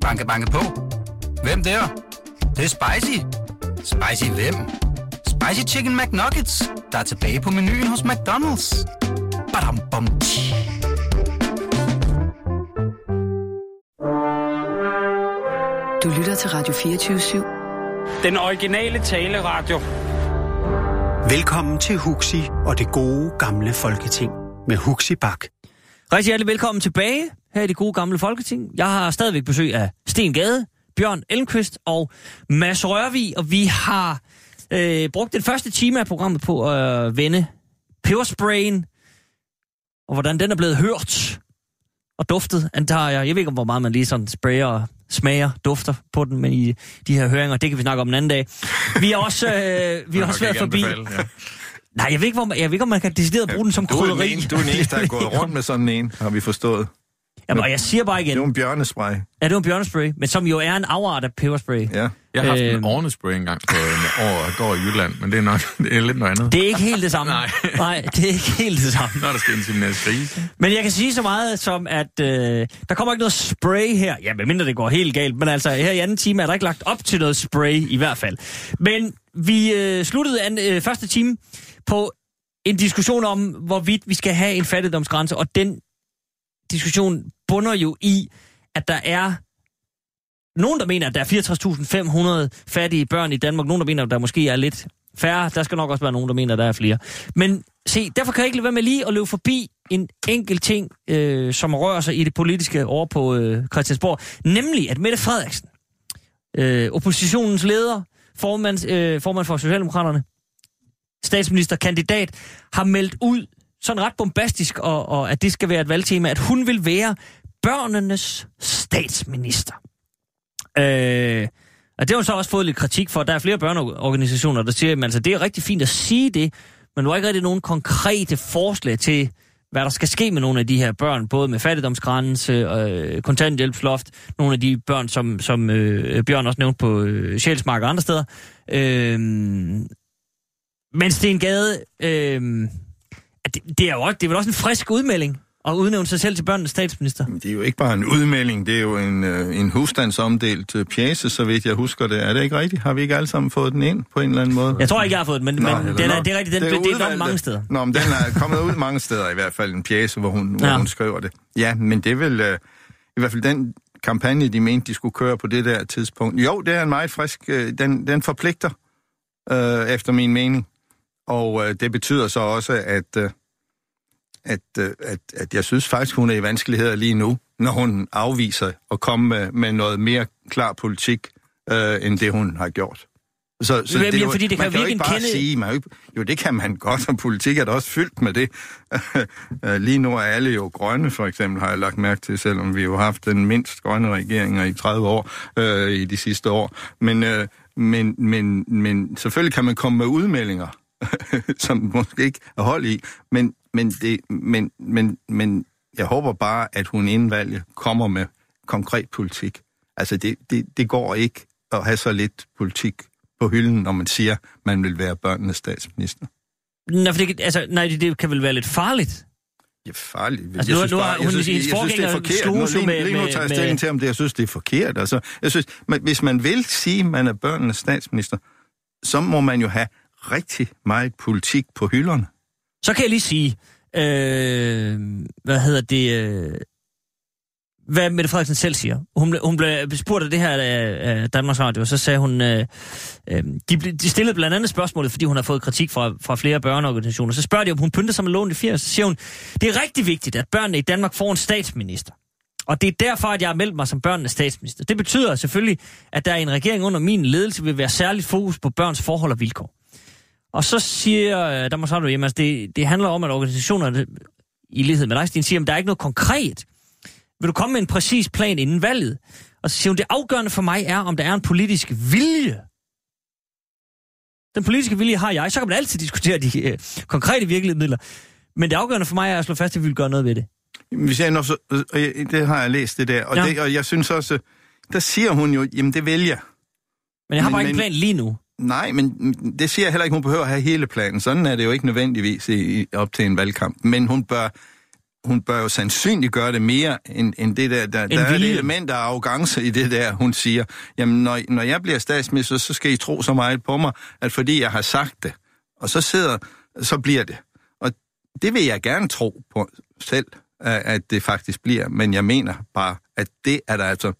Banke, banke på. Hvem der? Det, det er spicy. Spicy hvem? Spicy Chicken McNuggets, der er tilbage på menuen hos McDonald's. Badum, bom, tji. Du lytter til Radio 24-7. Den originale taleradio. Velkommen til Huxi og det gode gamle folketing med Huxi Bak. Rigtig hjertelig velkommen tilbage her i det gode gamle folketing. Jeg har stadigvæk besøg af Sten Gade, Bjørn Elmqvist og Mads Rørvig, og vi har øh, brugt den første time af programmet på at øh, vende pebersprayen, og hvordan den er blevet hørt og duftet, antager jeg. Jeg ved ikke, hvor meget man lige sådan sprayer og smager, dufter på den, men i de her høringer, det kan vi snakke om en anden dag. Vi har også, øh, vi har også været forbi... Ja. Nej, jeg ved ikke, hvor man, jeg ved ikke, om man kan decideret bruge den som Du er, den krydderi. ene, du er den eneste, der er gået rundt med sådan en, har vi forstået. Jamen, og jeg siger bare Det igen, er jo en bjørnespray. Ja, det var en bjørnespray, men som jo er en afart af peberspray. Ja. Jeg har haft Øhm. en ornespray engang på en år, jeg går i Jylland, men det er nok det er lidt noget andet. Det er ikke helt det samme. Nej. Nej, det er ikke helt det samme. Når der skal insemineres grise. Men jeg kan sige så meget som, at øh, der kommer ikke noget spray her. Ja, medmindre det går helt galt. Men altså, her i anden time er der ikke lagt op til noget spray i hvert fald. Men vi øh, sluttede an, øh, første time på en diskussion om, hvorvidt vi skal have en fattigdomsgrænse. Og den diskussion bunder jo i, at der er nogen, der mener, at der er 64.500 fattige børn i Danmark. Nogen, der mener, at der måske er lidt færre. Der skal nok også være nogen, der mener, at der er flere. Men se, derfor kan jeg ikke lade være med lige at løbe forbi en enkelt ting, øh, som rører sig i det politiske over på øh, Christiansborg. Nemlig, at Mette Frederiksen, øh, oppositionens leder, formand, øh, formand for Socialdemokraterne, statsministerkandidat, har meldt ud, sådan ret bombastisk, og, og at det skal være et valgtema, at hun vil være børnenes statsminister. Øh, og det har hun så også fået lidt kritik for. Der er flere børneorganisationer, der siger, at altså, det er rigtig fint at sige det, men du har ikke rigtig nogen konkrete forslag til, hvad der skal ske med nogle af de her børn, både med fattigdomsgrænse, øh, kontanthjælpsloft, nogle af de børn, som, som øh, Bjørn også nævnte på øh, Sjælsmark og andre steder. Øh, men Sten Gade, øh, det, det, er jo også, det er vel også en frisk udmelding at udnævne sig selv til børnenes statsminister. Det er jo ikke bare en udmelding, det er jo en, øh, en husstandsomdelt øh, pjæse, så vidt jeg husker det. Er det ikke rigtigt? Har vi ikke alle sammen fået den ind på en eller anden måde? Jeg tror ikke, jeg har fået den, men, Nå, men den er, det er rigtigt, den Det er delt udvalgte. mange steder. Nå, men den er kommet ud mange steder i hvert fald, en pjæse, hvor hun, hvor Ja. hun skriver det. Ja, men det vel øh, i hvert fald den kampagne, de mente, de skulle køre på det der tidspunkt. Jo, det er en meget frisk, øh, den, den forpligter, øh, efter min mening. Og øh, det betyder så også, at, øh, at, øh, at, at jeg synes faktisk, hun er i vanskeligheder lige nu, når hun afviser at komme med, med noget mere klar politik, øh, end det hun har gjort. Så, så Jamen, er jo- fordi det man kan kan jo ikke bare kende- sige, man jo, ikke, jo det kan man godt, og politik er da også fyldt med det. Øh, Lige nu er alle jo grønne, for eksempel, har jeg lagt mærke til, selvom vi jo har haft den mindst grønne regering i 30 år øh, i de sidste år. Men, øh, men, men, men selvfølgelig kan man komme med udmeldinger, som måske ikke er hold i, men, men, det, men, men, men jeg håber bare, at hun inden valget kommer med konkret politik. Altså, det, det, det går ikke at have så lidt politik på hylden, når man siger, man vil være børnenes statsminister. Nå, for det, kan- altså, nej, det, det kan vel være lidt farligt. Ja, farligt. Altså, nu- nu har hun- jeg synes, hendes jeg synes, det er forkert. Nu, lige, med- lige nu med- tager jeg med- stilling til, om det, jeg synes, det er forkert. Altså, jeg synes, hvis man vil sige, at man er børnenes statsminister, så må man jo have rigtig meget politik på hylderne. Så kan jeg lige sige, øh, hvad hedder det, øh, hvad Mette Frederiksen selv siger. Hun, hun blev spurgt af det her af, af Danmarks Radio, og så sagde hun, øh, øh, de, ble- de stillede blandt andet spørgsmålet, fordi hun har fået kritik fra, fra flere børneorganisationer. Så spørger de, om hun pyntede sig med lån i 80'erne. Så siger hun, det er rigtig vigtigt, at børnene i Danmark får en statsminister. Og det er derfor, at jeg har meldt mig som børnenes statsminister. Det betyder selvfølgelig, at der i en regering under min ledelse vil være særligt fokus på børns forhold og vilkår. Og så siger øh, Danmarks Radio, jamen, altså, det, det handler om, at organisationerne, i lighed med dig, Stine, siger, at der er ikke noget konkret. Vil du komme med en præcis plan inden valget? Og så siger hun, det afgørende for mig er, om der er en politisk vilje. Den politiske vilje har jeg. Så kan man altid diskutere de øh, konkrete virkemidler. Men det afgørende for mig er at slå fast, at vi vil gøre noget ved det. Hvis jeg når så, og jeg, det har jeg læst det der, og, Ja. det, og jeg synes også, der siger hun jo, jamen det vil jeg. Men jeg har Men- bare ikke en men- plan lige nu. Nej, men det siger jeg heller ikke, hun behøver at have hele planen. Sådan er det jo ikke nødvendigvis i, op til en valgkamp. Men hun bør hun bør jo sandsynligt gøre det mere end, end det der. Der, der er et element af arrogance i det der, hun siger. Jamen, når, når jeg bliver statsminister, så skal I tro så meget på mig, at fordi jeg har sagt det, og så sidder, så bliver det. Og det vil jeg gerne tro på selv, at det faktisk bliver. Men jeg mener bare, at det er der altså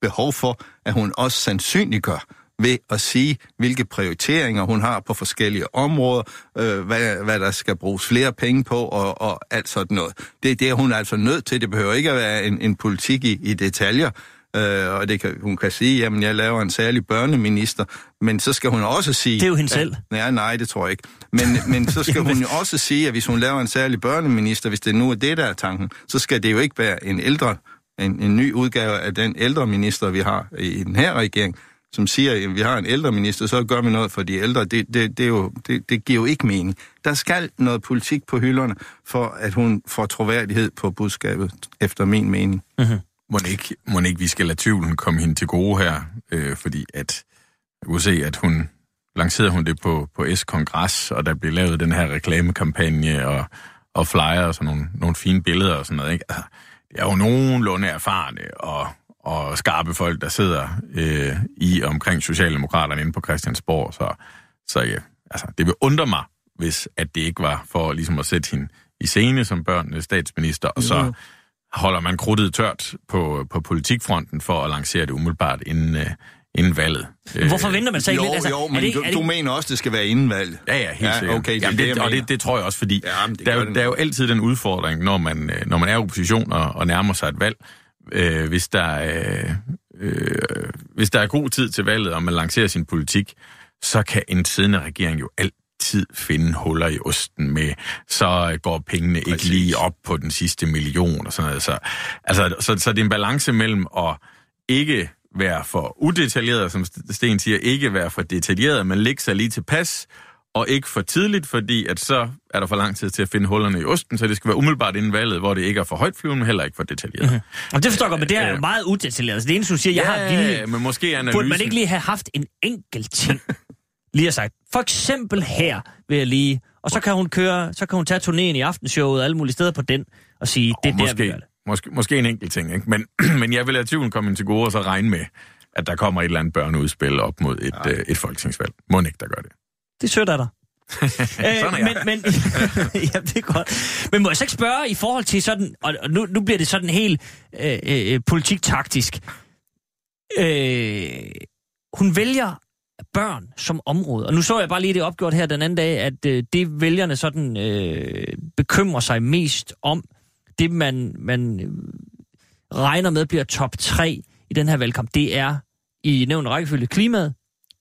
behov for, at hun også sandsynliggør ved at sige, hvilke prioriteringer hun har på forskellige områder, øh, hvad, hvad der skal bruges flere penge på og, og alt sådan noget. Det, det er hun altså nødt til. Det behøver ikke at være en, en politik i, i detaljer. Øh, og det kan, hun kan sige, jamen jeg laver en særlig børneminister, men så skal hun også sige... Det er jo hende selv. Ja, nej, det tror jeg ikke. Men, men så skal hun jo også sige, at hvis hun laver en særlig børneminister, hvis det nu er det, der er tanken, så skal det jo ikke være en ældre, en, en ny udgave af den ældre minister, vi har i den her regering, som siger, at vi har en ældre minister, så gør vi noget for de ældre. Det, det, det, er jo, det, det giver jo ikke mening. Der skal noget politik på hylderne, for at hun får troværdighed på budskabet, efter min mening. Må ikke, må ikke vi skal lade tvivlen komme hende til gode her, øh, fordi at, jeg kunne se, at hun lancerede hun det på, på S-kongres, og der blev lavet den her reklamekampagne og, og flyer og sådan nogle, nogle fine billeder og sådan noget. Ikke? Altså, det er jo nogenlunde erfarne og, og skarpe folk, der sidder øh, i omkring Socialdemokraterne inde på Christiansborg, så, så ja, altså, det vil undre mig, hvis at det ikke var for ligesom at sætte hende i scene som børnenes statsminister, og så holder man krudtet tørt på, på politikfronten for at lancere det umiddelbart inden, øh, inden valget. Hvorfor venter man så ikke jo, lidt? Altså, jo, er men det, ikke- du, er det, du mener også, det skal være inden valget. Ja, ja, helt Ja, sikkert. okay, det er Jamen, det, det, og det, det tror jeg også, fordi Ja, det der, er jo, det der er jo altid den udfordring, når man, øh, når man er i opposition og, og nærmer sig et valg, øh, hvis, der, øh, øh, hvis der er god tid til valget, og man lancerer sin politik, så kan en siddende regering jo altid finde huller i osten med, så går pengene Præcis. ikke lige op på den sidste million og sådan noget. Så, altså, så, så det er en balance mellem at ikke være for udetaljeret, som Sten siger, ikke være for detaljeret, men lægge sig lige til pas, og ikke for tidligt, fordi at så er der for lang tid til at finde hullerne i osten, så det skal være umiddelbart inden valget, hvor det ikke er for højt flyvende, men heller ikke for detaljeret. Mm-hmm. Og det forstår jeg godt, men det er jo meget udetaljeret. Så det eneste, du siger, jeg har vilje. men måske er Burde analysen... man ikke lige have haft en enkelt ting, lige har sagt. For eksempel her vil jeg lige... Og så kan hun køre, så kan hun tage turnéen i aftenshowet og alle mulige steder på den, og sige, det er der, vi måske, gør det. måske, måske en enkelt ting, ikke? Men, men jeg vil lade tvivlen komme ind til gode, og så regne med, at der kommer et eller andet børneudspil op mod et, ja. øh, et folketingsvalg. Må ikke, der gør det. Det er sødt af dig. Sådan er øh, jeg. men, men, ja, det er godt. Men må jeg så ikke spørge i forhold til sådan, og nu, nu bliver det sådan helt øh, øh, politiktaktisk. Øh, hun vælger børn som område. Og nu så jeg bare lige det opgjort her den anden dag, at øh, det vælgerne sådan øh, bekymrer sig mest om, det man, man øh, regner med bliver top 3 i den her valgkamp, det er i nævnt rækkefølge klimaet,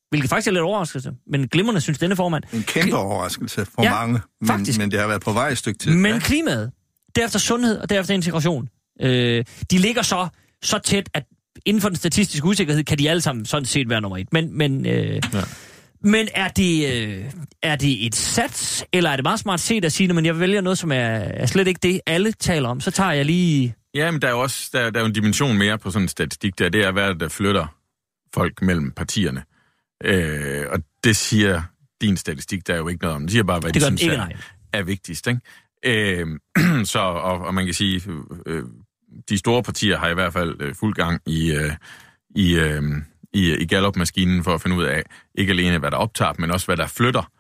hvilket faktisk er lidt overraskelse, men glimrende synes denne formand. En kæmpe overraskelse for Ja, mange, men, faktisk. men det har været på vej et stykke tid. Men Ja. klimaet, derefter sundhed og derefter integration, øh, de ligger så, så tæt, at inden for den statistiske usikkerhed kan de alle sammen sådan set være nummer et. Men, men, øh, ja. men er, det, øh, er det et sats, eller er det meget smart set at sige, at jeg vælger noget, som er, er slet ikke det, alle taler om, så tager jeg lige... Ja, men der er jo også der, der er jo en dimension mere på sådan en statistik der. Det er, hvad er der flytter folk mellem partierne. Øh, og det siger din statistik, der er jo ikke noget om. Det siger bare, hvad Det de synes ikke, er, er vigtigst. Ikke? Øh, så, og, og man kan sige, øh, de store partier har i hvert fald øh, fuld gang i, øh, i, øh, i, i Gallup-maskinen for at finde ud af, ikke alene hvad der optager, men også hvad der flytter.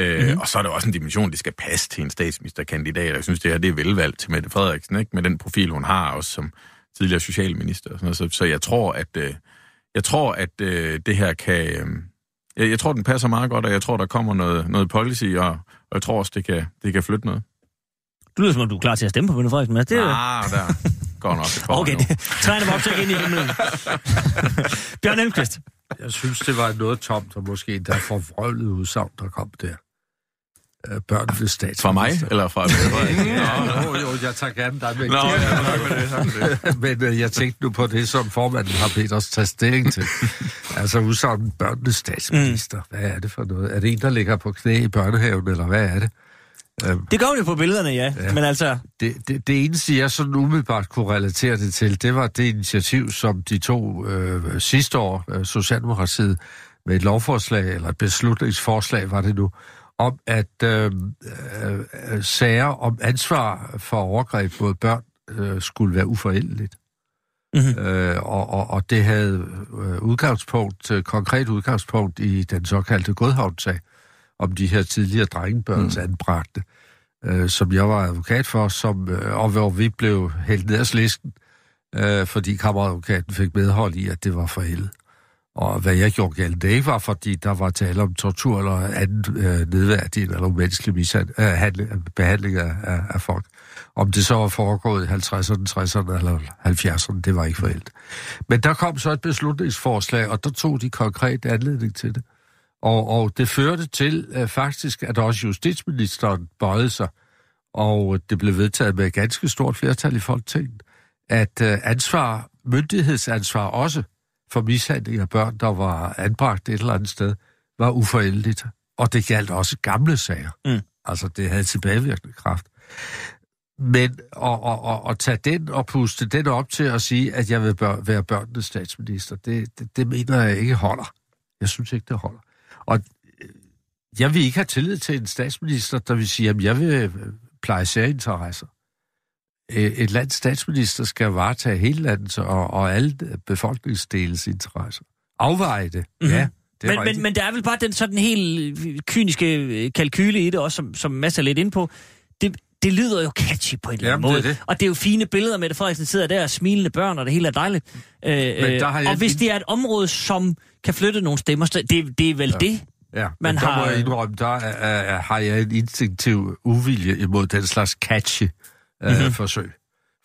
Øh, mm-hmm. Og så er der også en dimension, det skal passe til en statsministerkandidat. Jeg synes, det her det er velvalgt til Mette Frederiksen, ikke? med den profil, hun har, også som tidligere socialminister. Og sådan noget. Så, så jeg tror, at, øh, jeg tror, at øh, det her kan... Øh, jeg, jeg tror, den passer meget godt, og jeg tror, der kommer noget, noget policy, og, og jeg tror også, det kan, det kan flytte noget. Du lyder som om, du er klar til at stemme på Mette Frederiksen, men det er. Ah, der går nok et par år Okay, nu. det, træner mig op til ind i himlen. Bjørn Elmqvist. Jeg synes, det var noget tomt, og måske endda forvrøvlet udsagn, der kom der. Øh, børnenes statsminister. Fra mig, eller fra Frederiksen? jo, jo, jeg tager gerne dig med. Nå, ja, tak for det, tak for det. Men øh, jeg tænkte nu på det, som formanden har bedt os tage stilling til. altså udsagnet børnenes statsminister. Hvad er det for noget? Er det en, der ligger på knæ i børnehaven, eller hvad er det? Det gør jo på billederne, ja. ja. Men altså, Det, det, det eneste, jeg sådan umiddelbart kunne relatere det til, det var det initiativ, som de to øh, sidste år, øh, Socialdemokratiet, med et lovforslag, eller et beslutningsforslag var det nu, om, at øh, øh, sager om ansvar for overgreb mod børn øh, skulle være uforældeligt. Mm-hmm. Øh, og, og, og det havde øh, udgangspunkt, øh, konkret udgangspunkt i den såkaldte Godhavn-sag om de her tidligere drengebørns mm. anbragte, øh, som jeg var advokat for, som, øh, og hvor vi blev hældt ned af slisken, øh, fordi kammeradvokaten fik medhold i, at det var forældet. Og hvad jeg gjorde galt, det ikke var, fordi der var tale om tortur eller anden øh, nedværdig eller umenneskelig mishand, øh, handling, behandling af, af, af folk. Om det så var foregået i 50'erne, 60'erne eller 70'erne, det var ikke forældet. Men der kom så et beslutningsforslag, og der tog de konkret anledning til det. Og, og det førte til øh, faktisk, at også justitsministeren bøjede sig, og det blev vedtaget med et ganske stort flertal i Folketinget, at øh, ansvar, myndighedsansvar også for mishandling af børn, der var anbragt et eller andet sted, var uforældeligt. Og det galt også gamle sager. Mm. Altså, det havde tilbagevirkende kraft. Men at, at, at, at tage den og puste den op til at sige, at jeg vil bør, være børnenes statsminister, det, det, det mener jeg ikke holder. Jeg synes ikke, det holder. Og øh, jeg vil ikke have tillid til en statsminister, der vil sige, at jeg vil øh, pleje særinteresser. Et lands statsminister skal varetage hele landets og, og alle befolkningsdelens interesser. Afveje det, mm-hmm. ja. Det men, men, men der er vel bare den sådan helt kyniske kalkyle i det også, som, som masser lidt ind på. Det, det lyder jo catchy på en eller anden måde. Det det. Og det er jo fine billeder med, Frederiksen sidder der og smilende børn, og det hele er dejligt. Øh, der har jeg og hvis det er et område, som kan flytte nogle stemmer, det, det er vel ja. det, Ja, man men har... der må jeg indrømme, der er, er, har jeg en instinktiv uvilje imod den slags catchy mm-hmm. øh, forsøg.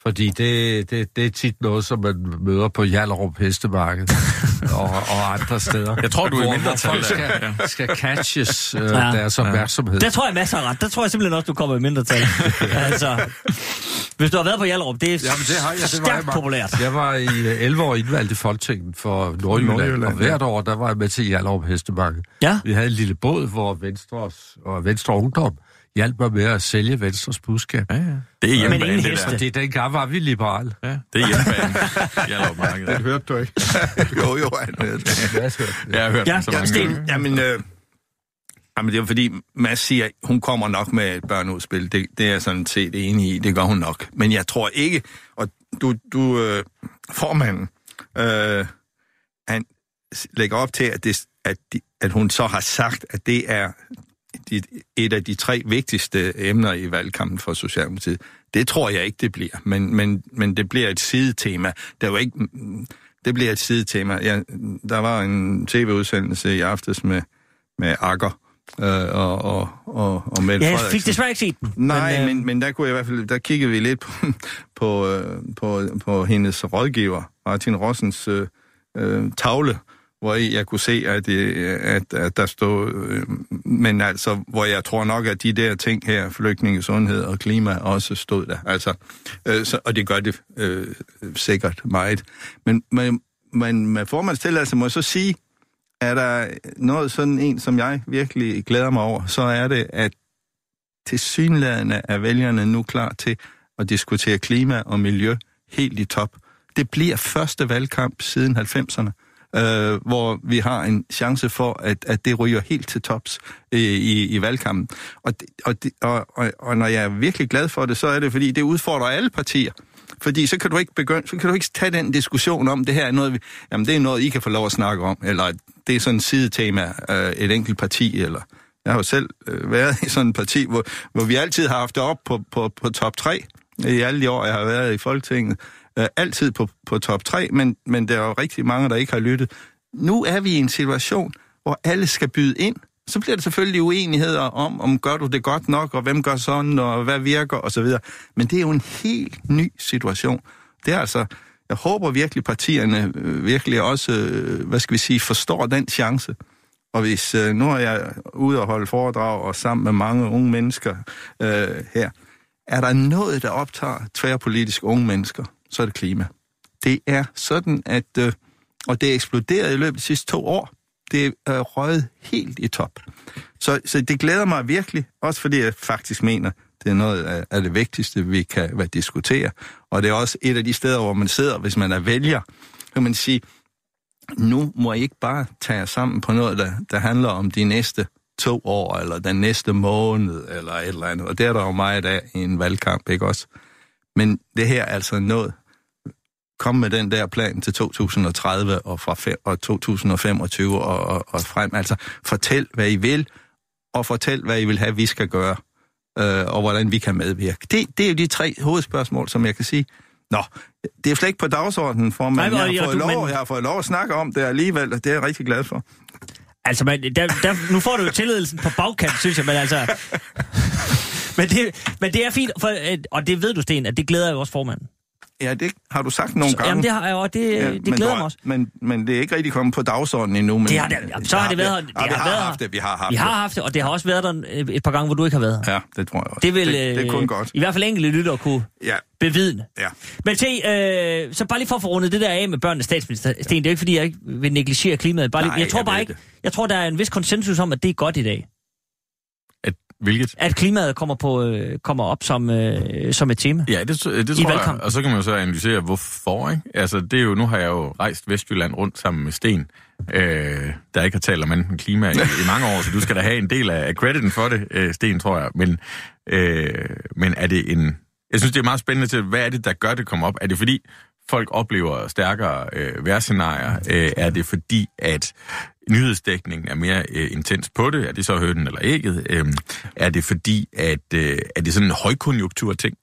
Fordi det, det, det er tit noget, som man møder på Jallerup Hestemarked og, og andre steder. Jeg tror, du er mindre folk skal, ja. skal catches øh, ja. deres opmærksomhed. Der tror jeg masser af ret. Der tror jeg simpelthen også, du kommer i mindre tal. altså, hvis du har været på Jallerup, det er Jamen, det har jeg. Det var jeg, populært. Jeg var i 11 øh, år indvalgt i Folketinget for Nordjylland, Nordjylland og hvert år, der var jeg med til Jallerup Hestemarked. Ja. Vi havde en lille båd, hvor Venstre og Venstre Ungdom hjalp mig med at sælge Venstres budskab. Ja, ja. Det er hjemmebane, det der. Det dengang var vi liberale. Ja, det er hjemmebane. det hørte du ikke. jo, jo, han hørte det. Jeg har hørt ja, det så mange gange. Jamen, øh, Jamen, det er fordi, Mads siger, hun kommer nok med et børneudspil. Det, det er jeg sådan set enig i. Det gør hun nok. Men jeg tror ikke, og du, du øh, formanden, øh, han lægger op til, at, det, at, de, at hun så har sagt, at det er et af de tre vigtigste emner i valgkampen for Socialdemokratiet. Det tror jeg ikke, det bliver, men, men, men det bliver et sidetema. Der er jo ikke, det bliver et sidetema. Ja, der var en tv-udsendelse i aftes med, med Akker, øh, og, og, og, og Mette Ja, jeg fik desværre ikke set den. Nej, men, øh... men, men der kunne jeg i hvert fald, der kiggede vi lidt på, på, øh, på, på hendes rådgiver, Martin Rossens øh, øh, tavle, hvor jeg kunne se, at, øh, at, at der stod... Øh, men altså, hvor jeg tror nok, at de der ting her, flygtninge, sundhed og klima, også stod der. Altså, øh, så, og det gør det øh, sikkert meget. Men, men, men med formandstilladelse må jeg så sige, er der noget sådan en, som jeg virkelig glæder mig over, så er det, at tilsyneladende er vælgerne nu klar til at diskutere klima og miljø helt i top. Det bliver første valgkamp siden 90'erne øh, hvor vi har en chance for, at, at det ryger helt til tops øh, i, i valgkampen. Og, og, og, og, og når jeg er virkelig glad for det, så er det, fordi det udfordrer alle partier. Fordi så kan du ikke begynde, så kan du ikke tage den diskussion om, det her er noget, vi, jamen det er noget, I kan få lov at snakke om, eller det er sådan et sidetema af et enkelt parti, eller jeg har jo selv øh, været i sådan et parti, hvor, hvor vi altid har haft det op på, på, på top 3 øh, i alle de år, jeg har været i Folketinget øh, altid på, på top 3, men, men der er jo rigtig mange, der ikke har lyttet. Nu er vi i en situation, hvor alle skal byde ind. Så bliver det selvfølgelig uenigheder om, om gør du det godt nok, og hvem gør sådan, og hvad virker, osv. Men det er jo en helt ny situation. Det er altså, jeg håber virkelig, partierne øh, virkelig også, øh, hvad skal vi sige, forstår den chance. Og hvis øh, nu er jeg ude og holde foredrag og sammen med mange unge mennesker øh, her, er der noget, der optager tværpolitisk unge mennesker, så er det klima. Det er sådan, at... Øh, og det er eksploderet i løbet af de sidste to år. Det er røget helt i top. Så, så det glæder mig virkelig, også fordi jeg faktisk mener, det er noget af, af det vigtigste, vi kan hvad, diskutere. Og det er også et af de steder, hvor man sidder, hvis man er vælger, kan man sige, nu må I ikke bare tage jer sammen på noget, der, der handler om de næste to år, eller den næste måned, eller et eller andet. Og det er der jo meget af i en valgkamp, ikke også? Men det her er altså noget. Kom med den der plan til 2030 og fra fem, og 2025 og, og, og frem. Altså, fortæl, hvad I vil, og fortæl, hvad I vil have, vi skal gøre, øh, og hvordan vi kan medvirke. Det, det er jo de tre hovedspørgsmål, som jeg kan sige. Nå, det er slet ikke på dagsordenen for mig. Nej, jeg, og- har og fået du- lov, men- jeg har fået lov at snakke om det alligevel, og det er jeg rigtig glad for. Altså, man, der, der, nu får du jo tilledelsen på bagkant, synes jeg, men altså... Men det, men det er fint, for, øh, og det ved du, Sten, at det glæder jo også formanden. Ja, det har du sagt nogle Så, gange. jamen, det har jeg, og det, Ja, ja, det men glæder mig også. Men, men det er ikke rigtig kommet på dagsordenen endnu. Men Det har det- jamen, så har det været. Det Ja, vi har har været haft det, vi har haft Vi har det. haft det, og det har også været der et par gange, hvor du ikke har været. Ja, det tror jeg også. Det vil det, det er kun øh, godt. i hvert fald enkelte lyttere kunne Ja, bevidne. ja. Men se, øh, så bare lige for at få rundet det der af med børnenes statsminister. Sten, det er jo ikke, fordi jeg ikke vil negligere klimaet. Bare lige, Nej, jeg tror jeg bare ikke, det. jeg tror, der er en vis konsensus om, at det er godt i dag. Hvilket? At klimaet kommer, på, øh, kommer op som, øh, som et tema. Ja, det, det tror jeg. Og så kan man jo så analysere, hvorfor. Ikke? Altså, det er jo, nu har jeg jo rejst Vestjylland rundt sammen med Sten, øh, der ikke har talt om enten klima i, i mange år, så du skal da have en del af, af crediten for det, øh, Sten, tror jeg. Men, øh, men er det en... Jeg synes, det er meget spændende til, hvad er det, der gør det komme op? Er det fordi, folk oplever stærkere øh, vejrscenarier? Øh, er det fordi, at nyhedsdækningen er mere øh, intens på det? Er det så hønen eller ægget? Øh, er det fordi, at øh, er det sådan en højkonjunktur-ting?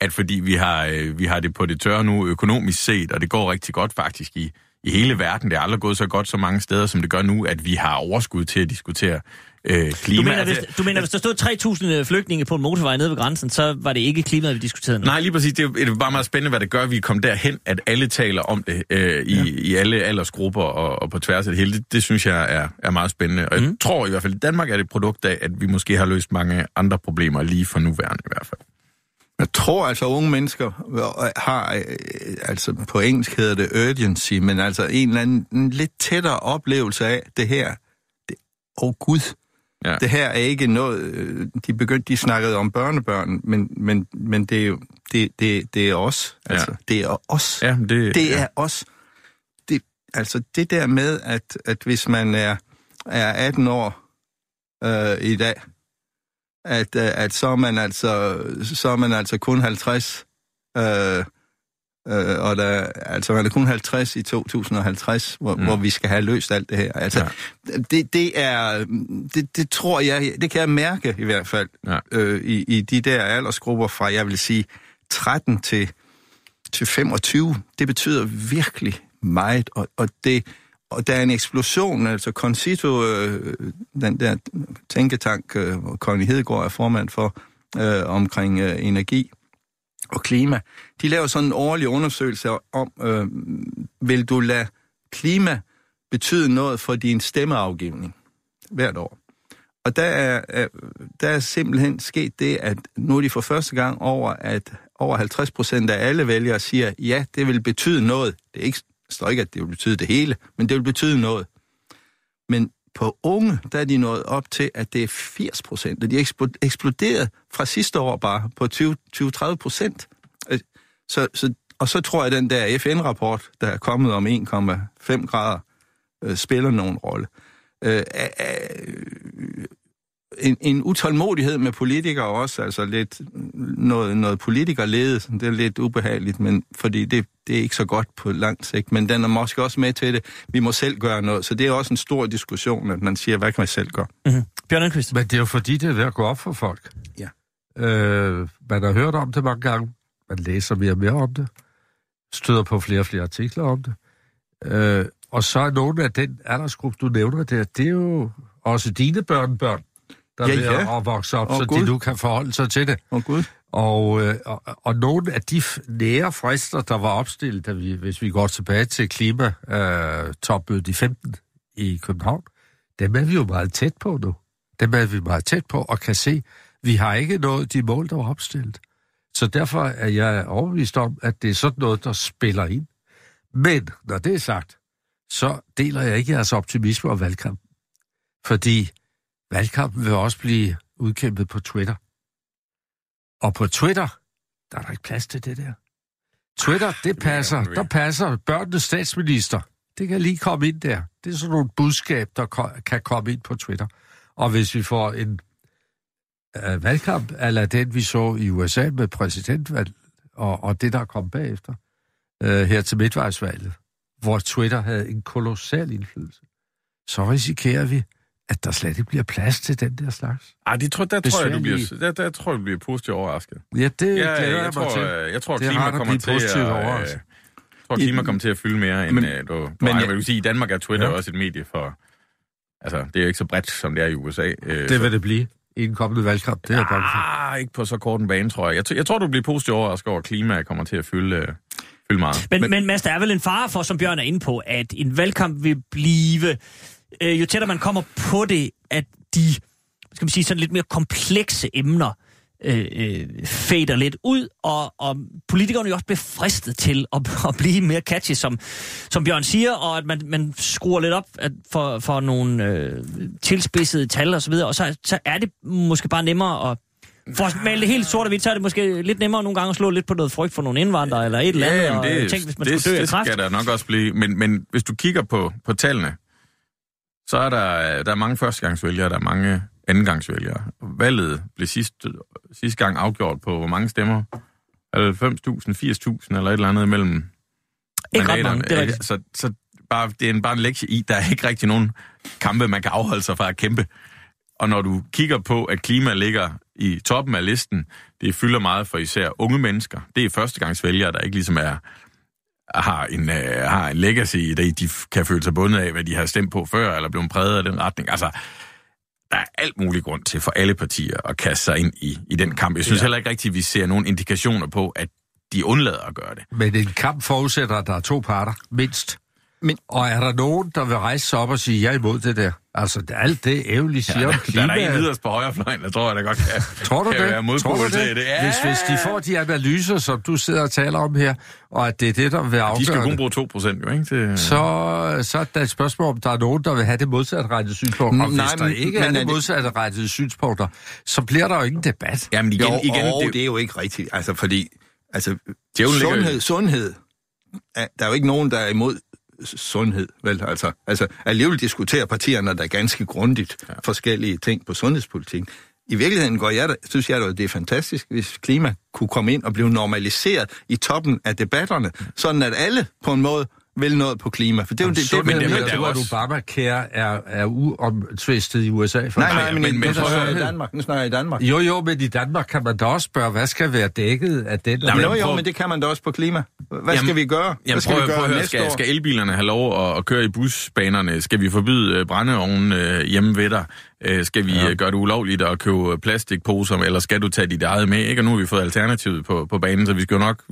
At fordi vi har, øh, vi har det på det tørre nu økonomisk set, og det går rigtig godt faktisk i, i hele verden. Det er aldrig gået så godt så mange steder, som det gør nu, at vi har overskud til at diskutere øh, klima. Du mener, hvis, Altså, du mener, hvis der stod 3.000 flygtninge på en motorvej nede ved grænsen, så var det ikke klimaet, vi diskuterede nu? Nej, lige præcis. Det er, det bare meget spændende, hvad det gør, at vi kommer derhen, at alle taler om det øh, i, ja. i alle aldersgrupper og, og på tværs af det hele. Det, det synes jeg er, er meget spændende. Og jeg Mm. tror i hvert fald, at Danmark er det et produkt af, at vi måske har løst mange andre problemer lige for nuværende i hvert fald. Jeg tror altså, at unge mennesker øh, har, øh, altså på engelsk hedder det urgency, men altså en eller anden en lidt tættere oplevelse af det her. Det, åh oh Gud, Ja. det her er ikke noget, øh, de begyndte, de snakkede om børnebørn, men, men, men det er jo, det, det, det er os. Altså, Ja. det er os. Ja, det, Det ja. er os. Det, altså det der med, at, at hvis man er, er 18 år øh, i dag, at, øh, at så, er man altså, så er man altså kun 50, øh, øh, og der, altså man er kun 50 i 2050, hvor, Mm. hvor vi skal have løst alt det her. Altså, Ja. det, det er, det, det tror jeg, det kan jeg mærke i hvert fald, Ja. øh, i, i de der aldersgrupper fra, jeg vil sige, 13 til, til 25, det betyder virkelig meget, og, og, det, og der er en eksplosion, altså Concito, øh, den der tænketank, øh, hvor Connie Hedegaard er formand for, øh, omkring øh, energi og klima, de laver sådan en årlig undersøgelse om, øh, vil du lade klima betyde noget for din stemmeafgivning hvert år? Og der er, øh, der er simpelthen sket det, at nu er de for første gang over, at over 50 procent af alle vælgere siger, ja, det vil betyde noget. Det er ikke, står ikke, at det vil betyde det hele, men det vil betyde noget. Men på unge, der er de nået op til, at det er 80 procent, de er eksploderet fra sidste år bare på 20-30 procent. Øh, så, så, og så tror jeg, at den der FN-rapport, der er kommet om 1,5 grader, øh, spiller nogen rolle. Øh, en, en utålmodighed med politikere også, altså lidt noget, noget politikerledet, det er lidt ubehageligt, men fordi det, det er ikke så godt på lang sigt, men den er måske også med til det. Vi må selv gøre noget, så det er også en stor diskussion, at man siger, hvad kan man selv gøre? Mm-hmm. Bjørn Enquist. Men det er jo fordi, det er ved at gå op for folk. Ja. Øh, man har hørt om det mange gange. Man læser mere og mere om det. Støder på flere og flere artikler om det. Øh, og så er nogle af den aldersgruppe, du nævner der, det er jo også dine børnebørn, der Ja, er ja. at vokse op, Åh, så Gud. de nu kan forholde sig til det. Oh, Gud. Og, øh, og, og nogle af de nære frister, der var opstillet, da vi, hvis vi går tilbage til klimatopmødet i 15 i København, dem er vi jo meget tæt på nu. Dem er vi meget tæt på og kan se, vi har ikke nået de mål, der var opstillet. Så derfor er jeg overbevist om, at det er sådan noget, der spiller ind. Men når det er sagt, så deler jeg ikke jeres optimisme om valgkampen. Fordi valgkampen vil også blive udkæmpet på Twitter. Og på Twitter, der er der ikke plads til det der. Twitter, det passer. Der passer børnenes statsminister. Det kan lige komme ind der. Det er sådan nogle budskab, der kan komme ind på Twitter. Og hvis vi får en øh, valgkamp, eller den vi så i USA med præsidentvalg, og, og det, der kom bagefter, øh, her til midtvejsvalget, hvor Twitter havde en kolossal indflydelse, så risikerer vi, at der slet ikke bliver plads til den der slags. Ej, det tror, der, tror jeg, du bliver, der, der tror jeg, du bliver positivt overrasket. Ja, det Ja, glæder jeg, jeg, mig tror, til. øh, jeg tror, Det er klima kommer til at... Øh, overrasket. jeg tror, klima kommer til at fylde mere, end Men- men, du, du men men, jeg- vil sige, i Danmark er Twitter Ja. også et medie for... Altså, det er jo ikke så bredt, som det er i USA. Øh, Det vil det blive i en kommende valgkamp. Det er jeg. Ah, ikke på så kort en bane, tror jeg. Jeg, jeg tror, du bliver positivt overrasket over, at klima kommer til at fylde, øh, fylde meget. Men, men, men Mads, der er vel en fare for, som Bjørn er inde på, at en valgkamp vil blive, øh, jo tættere man kommer på det, at de, skal man sige, sådan lidt mere komplekse emner øh, øh, fader lidt ud, og, og politikerne jo også bliver fristet til at, at blive mere catchy, som, som Bjørn siger, og at man, man skruer lidt op at for, for nogle øh, tilspidsede tal og så videre, og så, så er det måske bare nemmere at for at male det helt sort og hvidt, så er det måske lidt nemmere nogle gange at slå lidt på noget frygt for nogle indvandrere, eller et eller andet, jamen, og det, tænk, hvis man det, skulle dø af det kræft. skal der nok også blive. Men, men hvis du kigger på, på tallene, så er der, der er mange førstegangsvælgere, der er mange andengangsvælgere. Valget blev sidste, sidste gang afgjort på hvor mange stemmer? 90.000, 80.000 eller et eller andet imellem Ikke ret mange, det er rigtigt. Så, så bare, det er en, bare en lektie i, der er ikke rigtig nogen kampe, man kan afholde sig fra at kæmpe. Og når du kigger på, at klima ligger i toppen af listen, det fylder meget for især unge mennesker. Det er førstegangsvælgere, der ikke ligesom er har en, øh, har en legacy i det, de kan føle sig bundet af, hvad de har stemt på før, eller blevet præget af den retning. Altså, der er alt mulig grund til for alle partier at kaste sig ind i, i den kamp. Jeg synes ja. heller ikke rigtigt, at vi ser nogen indikationer på, at de undlader at gøre det. Men en kamp forudsætter, at der er to parter, mindst. Men- Og er der nogen, der vil rejse sig op og sige, jeg er imod det der? Altså, det- alt det ævlige siger Ja, om der, der er der en yderst på højrefløjen, der tror jeg da godt kan, Tror du kan det? være Tror du til det? det. Ja, Hvis, hvis de får de analyser, som du sidder og taler om her, og at det er det, der vil de skal afgøre kun det, bruge 2 procent, jo, ikke? Til, så, så er der et spørgsmål, om der er nogen, der vil have det modsatte rettede synspunkt. Og Nej, hvis der men- ikke men er er det det- modsatte rettede synspunkter, så bliver der jo ingen debat. Jamen igen, Jo, igen og det, det er jo ikke rigtigt. Altså, fordi altså, sundhed, sundhed, er, der er jo ikke nogen, der er imod sundhed, vel? Altså, altså alligevel diskuterer partierne der ganske grundigt ja. forskellige ting på sundhedspolitikken. I virkeligheden går jeg, synes jeg, det er fantastisk, hvis klima kunne komme ind og blive normaliseret i toppen af debatterne, sådan at alle på en måde vil noget på klima. For det er jo det, det, Sundhed, det, men det, der er at også- Obamacare er, er uomtvistet i USA. For Nej, nej, men, men- men, men prøv i Danmark. Nu snakker jeg i Danmark. Jo, jo, men i Danmark kan man da også spørge, hvad skal være dækket af den? Men Jo, jo, prøv- men det kan man da også på klima. Hvad Jamen- skal vi gøre? Hvad Jamen skal prøv, vi prøv gøre høre, næste skal, år? skal elbilerne have lov at, at køre i busbanerne? Skal vi forbyde øh, brændeovnen øh, hjemme ved dig? Øh, skal vi ja. gøre det ulovligt at købe plastikposer, eller skal du tage dit eget med? Ikke? Og nu har vi fået alternativet på, på banen, så vi skal jo nok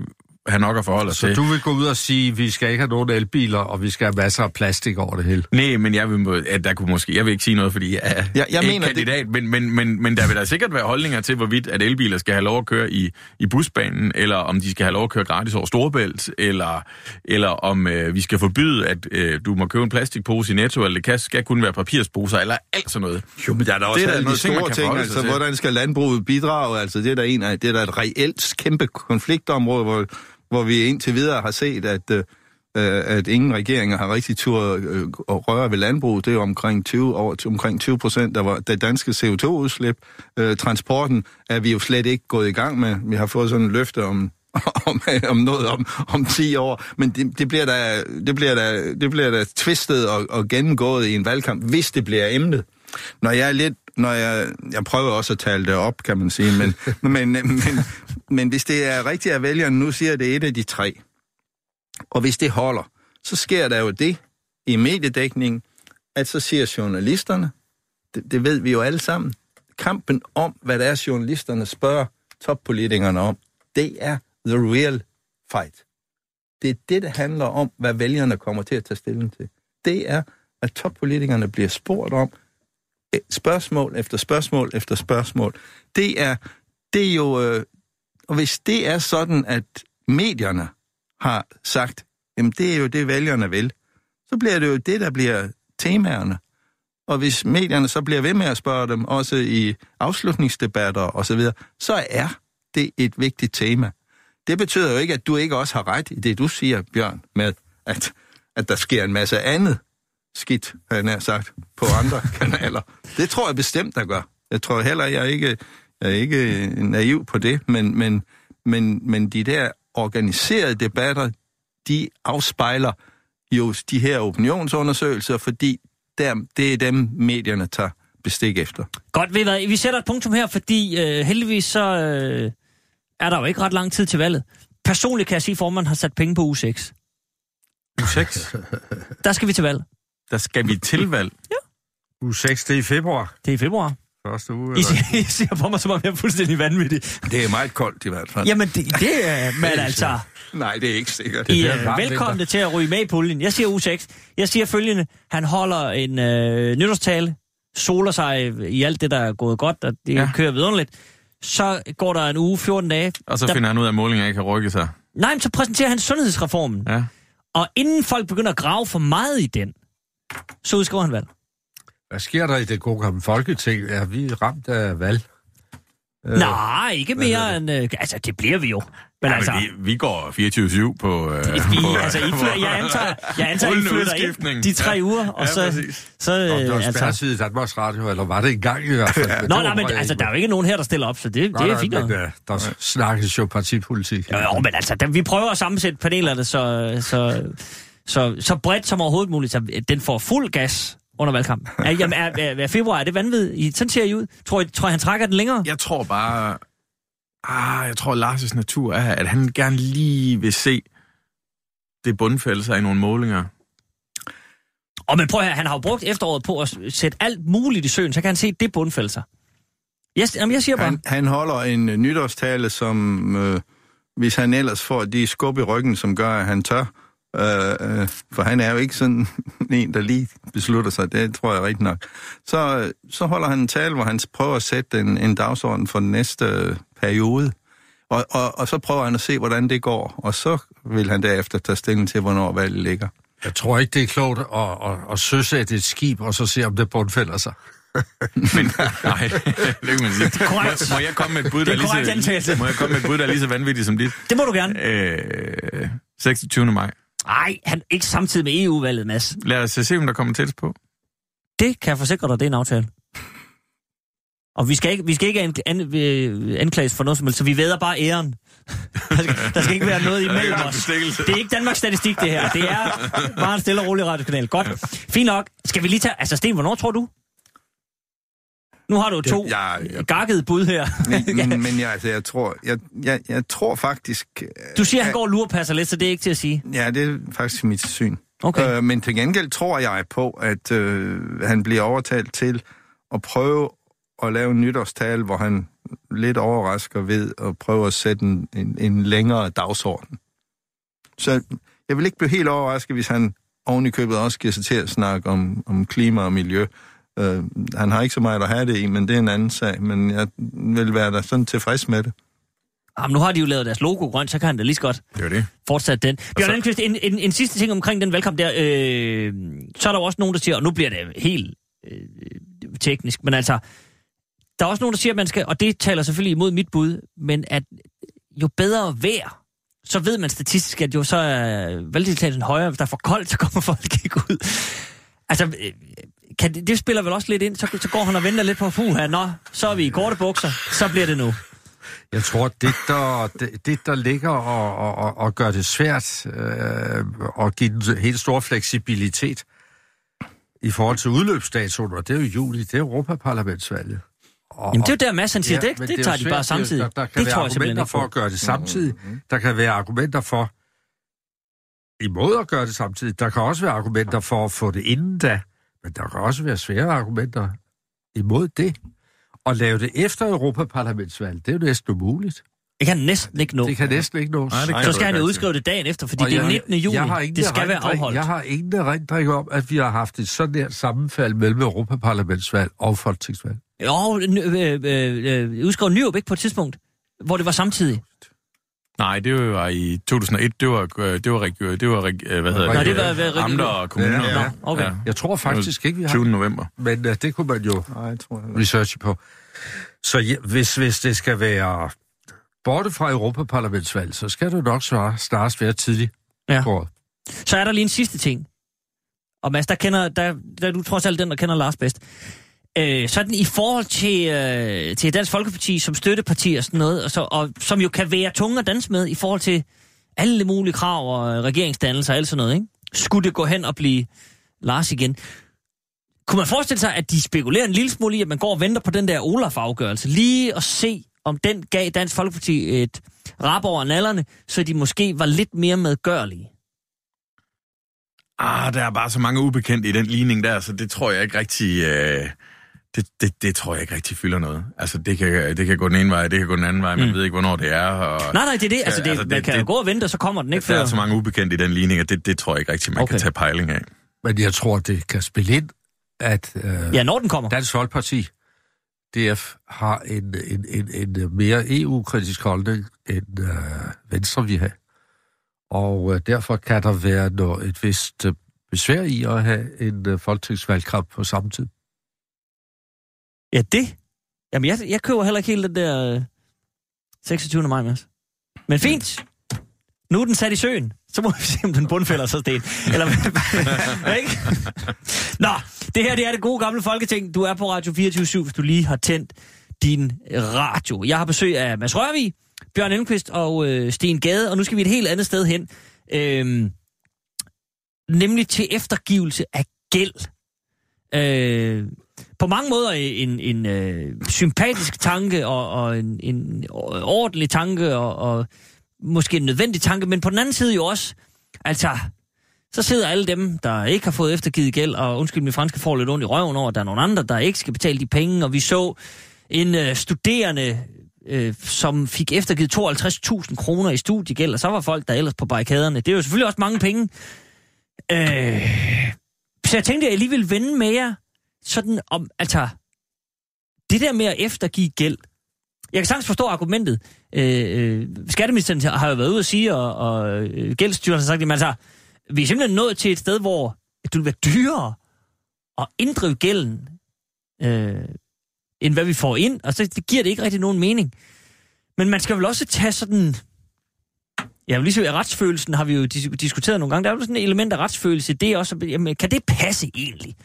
have nok at forholde os Så til. du vil gå ud og sige, at vi skal ikke have nogen elbiler, og vi skal have masser af plastik over det hele? Nej, men jeg vil, at der kunne måske, jeg vil ikke sige noget, fordi jeg er Jeg- jeg ikke mener, det- kandidat, men, men, men, men der vil der sikkert være holdninger til, hvorvidt at elbiler skal have lov at køre i, i busbanen, eller om de skal have lov at køre gratis over Storebælt, eller, eller om øh, vi skal forbyde, at øh, du må købe en plastikpose i Netto, eller det kan, skal kun være papirsposer, eller alt sådan noget. Jo, men der er da også Det er alle de ting, store ting, sig altså til. hvordan skal landbruget bidrage? Altså det er der en af, det er der et reelt kæmpe konfliktområde, hvor, hvor vi indtil videre har set, at, øh, øh, at ingen regeringer har rigtig tur øh, at røre ved landbruget. Det er omkring 20, over, omkring 20 procent af det danske CO2-udslip. Øh, transporten er vi jo slet ikke gået i gang med. Vi har fået sådan en løfte om, om, om noget om, om 10 år, men det, det, bliver da, det, bliver da, det bliver da tvistet og, og gennemgået i en valgkamp, hvis det bliver emnet. Når jeg er lidt, når jeg, jeg prøver også at tale det op, kan man sige, men, men, men, men hvis det er rigtigt, at vælgerne nu siger, at det er et af de tre, og hvis det holder, så sker der jo det i mediedækningen, at så siger journalisterne, det, det ved vi jo alle sammen, kampen om, hvad det er, journalisterne spørger toppolitikerne om, det er the real fight. Det er det, det handler om, hvad vælgerne kommer til at tage stilling til. Det er, at toppolitikerne bliver spurgt om Øh, spørgsmål efter spørgsmål efter spørgsmål. Det er, det er jo... Øh, og hvis det er sådan, at medierne har sagt, jamen det er jo det, vælgerne vil, så bliver det jo det, der bliver temaerne. Og hvis medierne så bliver ved med at spørge dem, også i afslutningsdebatter osv., så, videre, så er det et vigtigt tema. Det betyder jo ikke, at du ikke også har ret i det, du siger, Bjørn, med at, at der sker en masse andet skidt, han har sagt, på andre kanaler. Det tror jeg bestemt, der gør. Jeg tror heller, jeg er ikke, jeg er ikke naiv på det, men, men, men, men de der organiserede debatter, de afspejler jo de her opinionsundersøgelser, fordi der, det er dem, medierne tager bestik efter. Godt, ved hvad? Vi sætter et punktum her, fordi øh, heldigvis så øh, er der jo ikke ret lang tid til valget. Personligt kan jeg sige, at formanden har sat penge på u 6. U 6? Der skal vi til valg. Der skal vi til valg? U 6, det er i februar. Det er i februar. Første uge. I, Eller? siger- I siger på mig, som om jeg er fuldstændig vanvittig. Det er meget koldt i hvert fald. Jamen, det, det er man altså. Nej, det er ikke sikkert. I bliver er en varm velkomne vinter. til at ryge med i puljen. Jeg siger u 6. Jeg siger følgende. Han holder en øh, nytårstale, soler sig i alt det, der er gået godt, og det ja. Ja. kører vidunderligt. Så går der en uge, 14 dage. Og så der, finder han ud af, at målingen ikke kan rykke sig. Nej, men så præsenterer han sundhedsreformen. Ja. Og inden folk begynder at grave for meget i den, så udskriver han valg. Hvad sker der i det gode gamle folketing? Er vi ramt af valg? Øh, Nej, ikke mere end... Øh, altså, det bliver vi jo. Men Ja, altså... men vi, vi går 24-7 på... Øh, Vi, på, altså, I flytter, jeg antager, jeg antager I flytter ind de tre uger, og Ja, så, præcis. så Nå, det var øh, altså... i Danmarks Radio, eller var det engang i hvert fald? Men Nå, nej, men altså, der er jo ikke nogen her, der stiller op, så det, Nej, det er fint. Men, nok. øh, der snakkes jo partipolitik. Jo, jo, men altså, der, vi prøver at sammensætte panelerne så, så, så, så bredt som overhovedet muligt, så den får fuld gas under valgkampen. Er, jamen, er, er, er februar, er det vanvittigt? I, sådan ser I ud. Tror I, tror I, han trækker den længere? Jeg tror bare... Ah, jeg tror, Lars' natur er, at han gerne lige vil se det bundfælde sig i nogle målinger. Og men prøv at høre, han har jo brugt efteråret på at sætte alt muligt i søen, så kan han se det bundfælde sig. Jeg, jamen, jeg siger bare... Han, han holder en nytårstale, som øh, hvis han ellers får de skub i ryggen, som gør, at han tør. Øh, øh, for han er jo ikke sådan en, der lige beslutter sig. Det tror jeg rigtig nok. Så, øh, så holder han en tale, hvor han prøver at sætte en, en dagsorden for den næste øh, periode. Og, og, og så prøver han at se, hvordan det går. Og så vil han derefter tage stilling til, hvornår valget ligger. Jeg tror ikke, det er klogt at, at, at søsætte et skib, og så se, om det bundfælder sig. Men nej, det kan man sige. korrekt. Må, må jeg komme med et bud, Det der er er lige korrekt så, antagelse. må jeg komme med et bud, der er lige så vanvittigt som dit? Det må du gerne. Øh, 26. maj. Nej, han ikke samtidig med EU-valget, Mads. Lad os se, om der kommer tættest på. Det kan jeg forsikre dig, det er en aftale. Og vi skal ikke, vi skal ikke an, an, øh, anklages for noget som helst, så vi væder bare æren. Der skal, der skal ikke være noget imellem os. Det er ikke Danmarks Statistik, det her. Det er bare en stille og rolig radiokanal. Godt. Fint nok. Skal vi lige tage... Altså, Sten, hvornår tror du? Nu har du to jeg- jeg- gakkede bud her. Men, men, men jeg, altså, jeg, tror, jeg, jeg, jeg tror faktisk... øh, Du siger, at han går og lurepasser lidt, så det er ikke til at sige. Ja, det er faktisk mit syn. Okay. Øh, men til gengæld tror jeg på, at øh, han bliver overtalt til at prøve at lave en nytårstale, hvor han lidt overrasker ved at prøve at sætte en, en, en længere dagsorden. Så jeg vil ikke blive helt overrasket, hvis han oven i købet også giver sig til at snakke om, om klima og miljø. Øh, han har ikke så meget at have det i, men det er en anden sag. Men jeg vil være da sådan tilfreds med det. Jamen, nu har de jo lavet deres logo grønt, så kan han da lige så godt Det var det. fortsat den. Bjørn så- Almqvist, en, en, en sidste ting omkring den valgkamp der. Øh, så er der jo også nogen, der siger, og nu bliver det helt øh, teknisk, men altså, der er også nogen, der siger, at man skal, og det taler selvfølgelig imod mit bud, men at jo bedre vejr, så ved man statistisk, at jo så er valgdeltagelsen højere. Hvis der er for koldt, så kommer folk ikke ud. Altså, øh, kan det, det spiller vel også lidt ind, så, så går han og venter lidt på, puha, nå, så er vi i korte bukser, så bliver det nu. Jeg tror, det der, det, det, der ligger og, og, og, og gør det svært øh, og give den helt stor fleksibilitet i forhold til udløbsdatoen, og det er jo juli, det er Europaparlamentsvalget. Og, Jamen, det er jo der, Mads han siger, ja, det, det, er tager de bare samtidig. Der, der kan det være tror jeg argumenter for at gøre det samtidig. Der kan være argumenter for imod at gøre det samtidig. Der kan også være argumenter for at få det inden da, men der kan også være svære argumenter imod det. At lave det efter Europaparlamentsvalget, det er jo næsten umuligt. Det kan næsten ikke nå. Det kan næsten ikke nås. Nej, det kan Så skal han jo udskrive det dagen efter, fordi Og det er jeg- 19. juni. Jeg har ingen Det skal være afholdt. Jeg har ingen erindring om, at vi har haft et sådan her sammenfald mellem Europaparlamentsvalg og folketingsvalg. Jo, øh, øh, øh, udskrev Nyrup ikke på et tidspunkt, hvor det var samtidig. Nej, det var i 2001. Det var, øh, det var, regi- det var øh, hvad hedder Nå, det? det var- var- Amter og kommuner. Ja, ja. Okay. Jeg tror faktisk ikke, vi har. 20. november. Men uh, det kunne man jo Nej, tror jeg. researche på. Så ja, hvis, hvis det skal være borte fra Europaparlamentsvalg, så skal det nok svare snarest være tidligt Ja. på året. Så er der lige en sidste ting. og Mads, der kender, der, der er du trods alt den, der kender Lars bedst. Øh, sådan i forhold til, øh, til Dansk Folkeparti som støtteparti og sådan noget, og, så, og som jo kan være tunge at danse med i forhold til alle mulige krav og øh, regeringsdannelser og alt sådan noget, ikke? Skulle det gå hen og blive Lars igen? Kunne man forestille sig, at de spekulerer en lille smule i, at man går og venter på den der Olaf-afgørelse, lige at se, om den gav Dansk Folkeparti et rap over nallerne, så de måske var lidt mere medgørlige? Ah, der er bare så mange ubekendte i den ligning der, så det tror jeg ikke rigtig... Øh, det, det, det tror jeg ikke rigtig fylder noget. Altså, det kan, det kan gå den ene vej, det kan gå den anden vej, man mm. ved ikke, hvornår det er. Og, nej, nej, det er det. Altså, det, altså, det man kan det, gå og vente, og så kommer den ikke der før. Der er så mange ubekendte i den ligning, og det, det tror jeg ikke rigtig, man okay. kan tage pejling af. Men jeg tror, det kan spille ind, at øh, ja, når den kommer. Dansk Folkeparti, DF, har en, en, en, en mere EU-kritisk holdning, end øh, Venstre vi har. Og øh, derfor kan der være noget, et vist øh, besvær i at have en øh, folketingsvalgkamp på samme tid. Ja, det? Jamen, jeg, jeg køber heller ikke helt den der øh, 26. maj, Mads. Men fint. Nu er den sat i søen. Så må vi se, om den bundfælder så sten. Eller ikke? Nå, det her det er det gode gamle folketing. Du er på Radio 24 hvis du lige har tændt din radio. Jeg har besøg af Mads Rørvig, Bjørn Elmqvist og øh, Sten Gade, og nu skal vi et helt andet sted hen. Øhm, nemlig til eftergivelse af gæld. Øh, på mange måder en, en øh, sympatisk tanke og, og en, en ordentlig tanke og, og måske en nødvendig tanke, men på den anden side jo også, altså, så sidder alle dem, der ikke har fået eftergivet gæld, og undskyld, min franske får lidt ondt i røven over, at der er nogle andre, der ikke skal betale de penge, og vi så en øh, studerende, øh, som fik eftergivet 52.000 kroner i studiegæld, og så var folk der ellers på barrikaderne. Det er jo selvfølgelig også mange penge. Øh, så jeg tænkte, at jeg lige ville vende med jer, sådan om, altså, det der med at eftergive gæld, jeg kan sagtens forstå argumentet. Øh, øh skatteministeren har jo været ude at sige, og, og øh, gældsstyrelsen har sagt, at altså, vi er simpelthen nået til et sted, hvor det vil være dyrere at inddrive gælden, øh, end hvad vi får ind. Og så det giver det ikke rigtig nogen mening. Men man skal vel også tage sådan... Ja, ligesom retsfølelsen har vi jo diskuteret nogle gange. Der er jo sådan et element af retsfølelse. Det er også, jamen, kan det passe egentlig,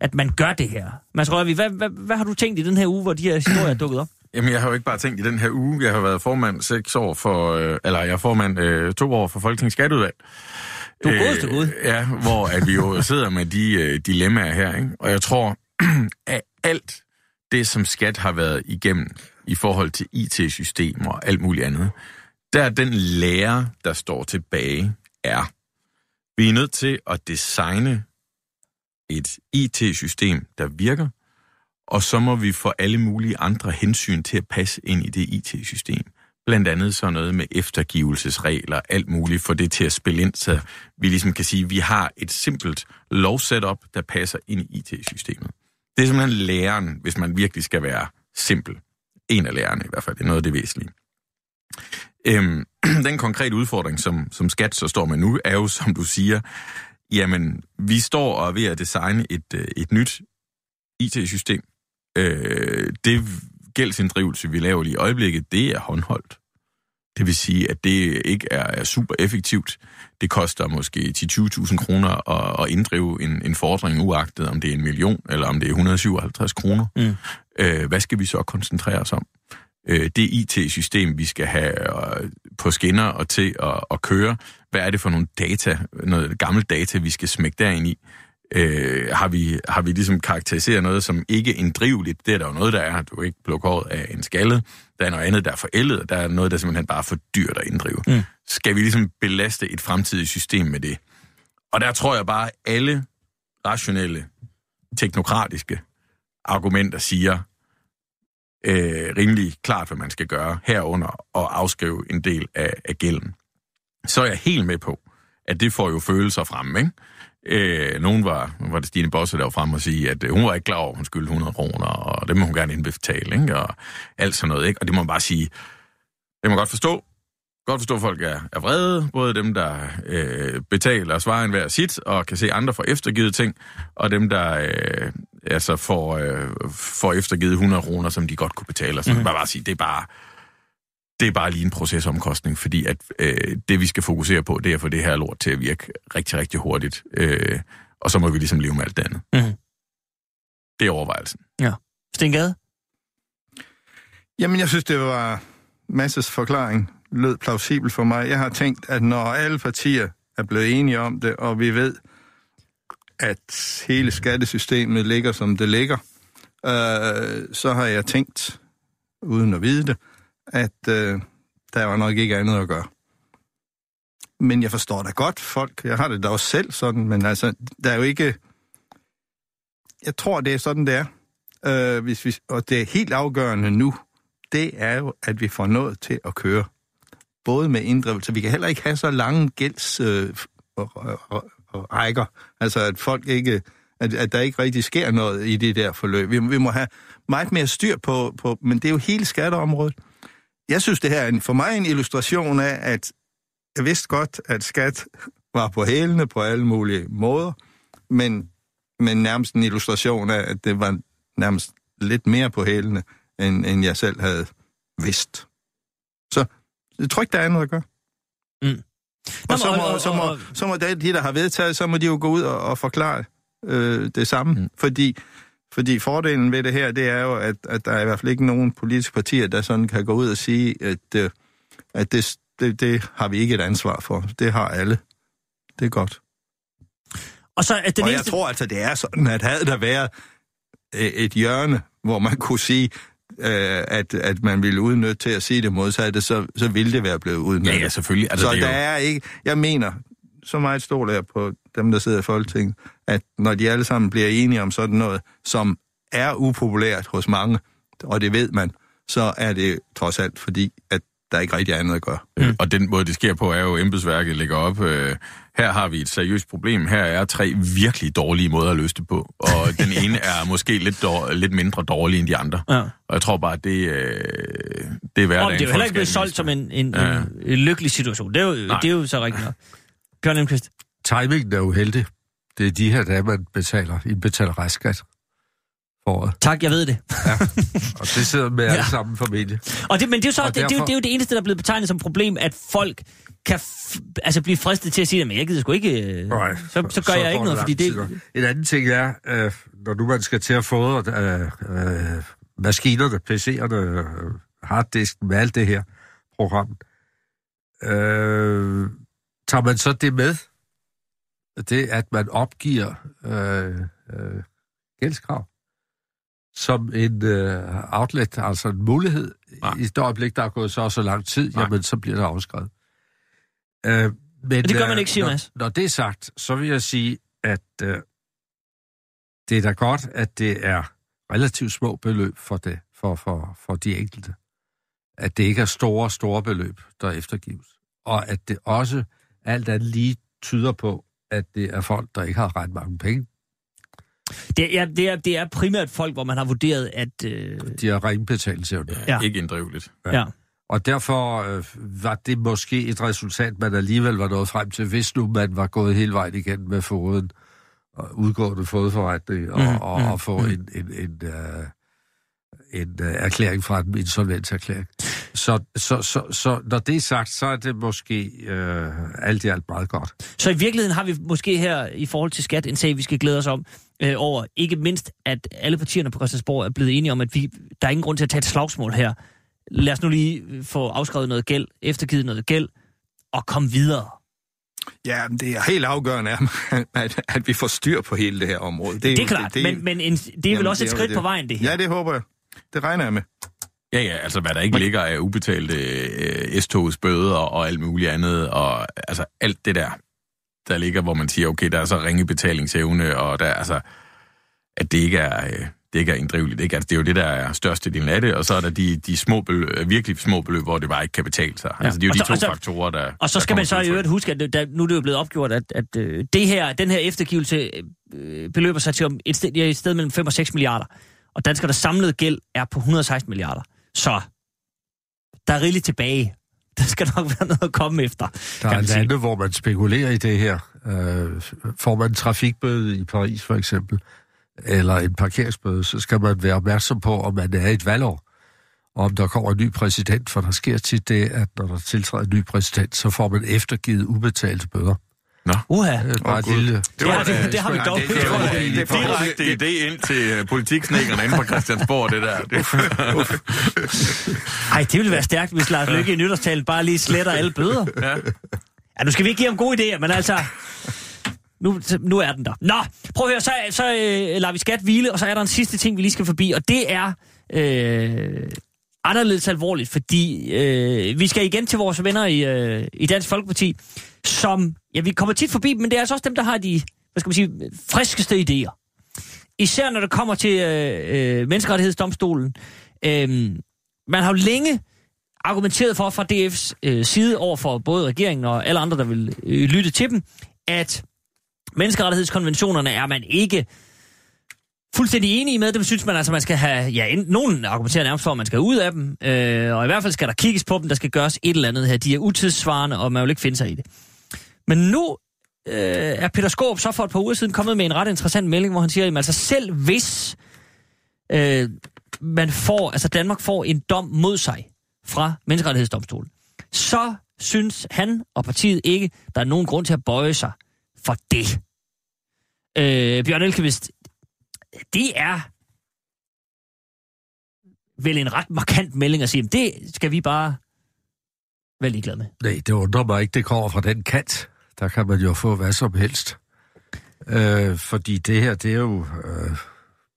at man gør det her? Mads Røvi, hvad, hvad, hvad har du tænkt i den her uge, hvor de her historier er dukket op? Jamen, jeg har jo ikke bare tænkt i den her uge. Jeg har været formand seks år for, øh, eller jeg er formand øh, to år for Folketingets Skatteudvalg. Du er godeste Gud. Ja, hvor at vi jo sidder med de øh, dilemmaer her, ikke? Og jeg tror, at alt det, som skat har været igennem i forhold til IT-systemer og alt muligt andet, der er den lære, der står tilbage, er, vi er nødt til at designe et IT-system, der virker, og så må vi få alle mulige andre hensyn til at passe ind i det IT-system. Blandt andet sådan noget med eftergivelsesregler, alt muligt, for det til at spille ind, så vi ligesom kan sige, at vi har et simpelt lovsetup, der passer ind i IT-systemet. Det er simpelthen læreren, hvis man virkelig skal være simpel. En af lærerne i hvert fald, det er noget af det væsentlige. Øhm, den konkrete udfordring, som, som skat så står med nu, er jo, som du siger, jamen, vi står og er ved at designe et, øh, et nyt IT-system, øh, det gældsinddrivelse, vi laver lige i øjeblikket, det er håndholdt. Det vil sige, at det ikke er super effektivt. Det koster måske 10-20.000 kroner at, at inddrive en, en fordring, uagtet om det er en million, eller om det er 157 kroner. Mm. Øh, hvad skal vi så koncentrere os om? Øh, det IT-system, vi skal have øh, på skinner og til at, at køre, hvad er det for nogle data, noget gammelt data, vi skal smække derind i? øh, har, vi, har vi ligesom karakteriseret noget som ikke inddriveligt. Det er der jo noget, der er. Du kan ikke plukke håret af en skalle. Der er noget andet, der er forældet, og der er noget, der simpelthen bare er for dyrt at inddrive. Mm. Skal vi ligesom belaste et fremtidigt system med det? Og der tror jeg bare, at alle rationelle, teknokratiske argumenter siger øh, rimelig klart, hvad man skal gøre herunder og afskrive en del af, af gælden. Så er jeg helt med på, at det får jo følelser frem, ikke? Øh, nogen var, var det Stine Bosse, der var frem og sige, at øh, hun var ikke klar over, at hun skyldte 100 kroner, og det må hun gerne indbetale, ikke? og alt sådan noget. Ikke? Og det må man bare sige, det må godt forstå. Godt forstå, at folk er, er vrede, både dem, der øh, betaler og svarer en hver sit, og kan se andre for eftergivet ting, og dem, der øh, altså får, øh, får eftergivet 100 kroner, som de godt kunne betale. Så mm-hmm. man bare sige, det er bare det er bare lige en procesomkostning, fordi at øh, det, vi skal fokusere på, det er at få det her lort til at virke rigtig, rigtig hurtigt. Øh, og så må vi ligesom leve med alt det andet. Mhm. Det er overvejelsen. Stengade? Jamen, jeg synes, det var Masses forklaring lød plausibel for mig. Jeg har tænkt, at når alle partier er blevet enige om det, og vi ved, at hele skattesystemet ligger, som det ligger, øh, så har jeg tænkt, uden at vide det, at øh, der var nok ikke andet at gøre. Men jeg forstår da godt folk. Jeg har det da også selv sådan, men altså, der er jo ikke... Jeg tror, det er sådan, det er. Øh, hvis vi, og det er helt afgørende nu, det er jo, at vi får noget til at køre. Både med inddrivelse. Vi kan heller ikke have så lange gælds øh, og, rækker. Altså, at folk ikke... At, at der ikke rigtig sker noget i det der forløb. Vi, vi må have meget mere styr på, på... Men det er jo hele skatteområdet. Jeg synes, det her er en, for mig en illustration af, at jeg vidste godt, at skat var på hælene på alle mulige måder, men, men nærmest en illustration af, at det var nærmest lidt mere på hælene, end, end jeg selv havde vidst. Så jeg tror ikke, der er andet at gøre. Mm. Og så må, så må, så må de, der har vedtaget, så må de jo gå ud og, og forklare øh, det samme. Mm. Fordi, fordi fordelen ved det her, det er jo, at, at der er i hvert fald ikke nogen politiske partier, der sådan kan gå ud og sige, at, øh, at det, det, det har vi ikke et ansvar for. Det har alle. Det er godt. Og så er den og jeg eneste... tror altså, det er sådan, at havde der været øh, et hjørne, hvor man kunne sige, øh, at, at man ville udnytte til at sige det modsatte, så, så ville det være blevet udnyttet. Ja, ja, selvfølgelig. Altså, så det er der jo- er ikke... Jeg mener, så meget stoler jeg på dem, der sidder i Folketinget, at når de alle sammen bliver enige om sådan noget, som er upopulært hos mange, og det ved man, så er det trods alt fordi, at der ikke rigtig er andet at gøre. Mm. Og den måde, det sker på, er jo, at embedsværket lægger op. Øh, her har vi et seriøst problem. Her er tre virkelig dårlige måder at løse det på. Og den ene er måske lidt, dår, lidt mindre dårlig end de andre. Ja. Og jeg tror bare, at det, øh, det er hverdagen Og det er jo heller ikke blevet solgt som en, en, Ja. en, en lykkelig situation. Det er jo, Nej. det er jo så rigtigt nok. Bjørn Lindqvist. Timingen er uheldig. Det er de her dage, man betaler, indbetaler restskat året. Tak, jeg ved det. Og det sidder med ja. alle sammen formentlig. Og det, men det er, jo så, Og det, det, er jo, derfor- det er jo det eneste, der er blevet betegnet som problem, at folk kan altså blive fristet til at sige, at jeg gider sgu ikke, øh, Nej, så, så gør jeg går ikke noget, fordi det... En anden ting er, øh, når nu man skal til at fodre øh, øh, maskinerne, PC'erne, øh, harddisken med alt det her program, øh, tager man så det med, det at man opgiver øh, øh, gældskrav som en øh, outlet, altså en mulighed. Nej. I det øjeblik, der er gået så og så lang tid, Nej. jamen så bliver det afskrevet. Øh, men, det gør man øh, ikke, siger når, Mads. når det er sagt, så vil jeg sige, at øh, det er da godt, at det er relativt små beløb for, det, for, for, for de enkelte. At det ikke er store, store beløb, der eftergives. Og at det også alt andet lige tyder på, at det er folk, der ikke har ret mange penge. Det er, det, er, det er primært folk, hvor man har vurderet, at... Øh, De har ringen betalingsevne. Ja. Ja. Ikke inddriveligt. ja. Og derfor øh, var det måske et resultat, man alligevel var nået frem til, hvis nu man var gået hele vejen igen med foden, og udgående fodforretning, og, mm, og, mhm, og få mhm. en, en, en, øh, en øh, erklæring fra en insolvenserklæring. Så, så, så, så når det er sagt, så er det måske øh, alt i alt meget godt. Så i virkeligheden har vi måske her i forhold til skat en sag, vi skal glæde os om øh, over. Ikke mindst, at alle partierne på Christiansborg er blevet enige om, at vi, der er ingen grund til at tage et slagsmål her. Lad os nu lige få afskrevet noget gæld, eftergivet noget gæld, og komme videre. Ja, men det er helt afgørende, at, at vi får styr på hele det her område. Det, Det er klart, det, men, men en, det er vel Jamen, også et det skridt det. på vejen, det her. Ja, det håber jeg. Det regner jeg med. Ja, ja, altså hvad der ikke ligger af ubetalte øh, S-togs bøder og alt muligt andet, og altså alt det der, der ligger, hvor man siger, okay, der er så ringe betalingsevne, og der er altså, at det ikke er, øh, det ikke er inddriveligt. Ikke? Altså, det er jo det, der er største del af det, og så er der de, de små beløb, virkelig små beløb, hvor det bare ikke kan betale sig. Ja. Altså, det er jo Og de så- to så- faktorer, der Og så skal man så i øvrigt huske, at der, nu er det jo blevet opgjort, at, at øh, det her, den her eftergivelse øh, beløber sig til om et sted, et sted mellem 5 og 6 milliarder. Og danskernes samlede gæld er på 116 milliarder. Så der er rigeligt tilbage. Der skal nok være noget at komme efter. Der er man sige. lande, hvor man spekulerer i det her. Øh, får man en trafikbøde i Paris for eksempel, eller en parkeringsbøde, så skal man være opmærksom på, om man er i et valgår, og om der kommer en ny præsident, for der sker tit det, at når der tiltræder en ny præsident, så får man eftergivet ubetalte bøder. Nå. Uha. Det bare et Gud. lille... Det, har, det, det har vi dog. Det, det, var en direkte idé ind til øh, politiksnækkerne inde på Christiansborg, det der. Det, Ej, det ville være stærkt, hvis Lars Løkke i nytårstalen bare lige sletter alle bøder. ja. Ja, nu skal vi ikke give ham gode idéer, men altså... Nu, nu er den der. Nå, prøv at høre, så, så øh, lader vi skat hvile, og så er der en sidste ting, vi lige skal forbi, og det er øh, anderledes alvorligt, fordi øh, vi skal igen til vores venner i, øh, i Dansk Folkeparti, som, ja, vi kommer tit forbi men det er altså også dem, der har de, hvad skal man sige, friskeste idéer. Især når det kommer til øh, øh, menneskerettighedsdomstolen. Øh, man har jo længe argumenteret for fra DF's øh, side over for både regeringen og alle andre, der vil øh, lytte til dem, at menneskerettighedskonventionerne er man ikke fuldstændig enige med. Dem synes man altså, man skal have... Ja, en, nogen argumenterer nærmest for, at man skal ud af dem. Øh, og i hvert fald skal der kigges på dem. Der skal gøres et eller andet her. De er utidssvarende, og man vil ikke finde sig i det. Men nu øh, er Peter Skåb så for et par uger siden kommet med en ret interessant melding, hvor han siger, at altså selv hvis øh, man får, altså Danmark får en dom mod sig fra menneskerettighedsdomstolen, så synes han og partiet ikke, der er nogen grund til at bøje sig for det. Øh, Bjørn Elkevist, det er vel en ret markant melding at sige, at det skal vi bare være ligeglade med. Nej, det undrer mig ikke, det kommer fra den kant. Der kan man jo få hvad som helst. Øh, fordi det her, det er jo, øh,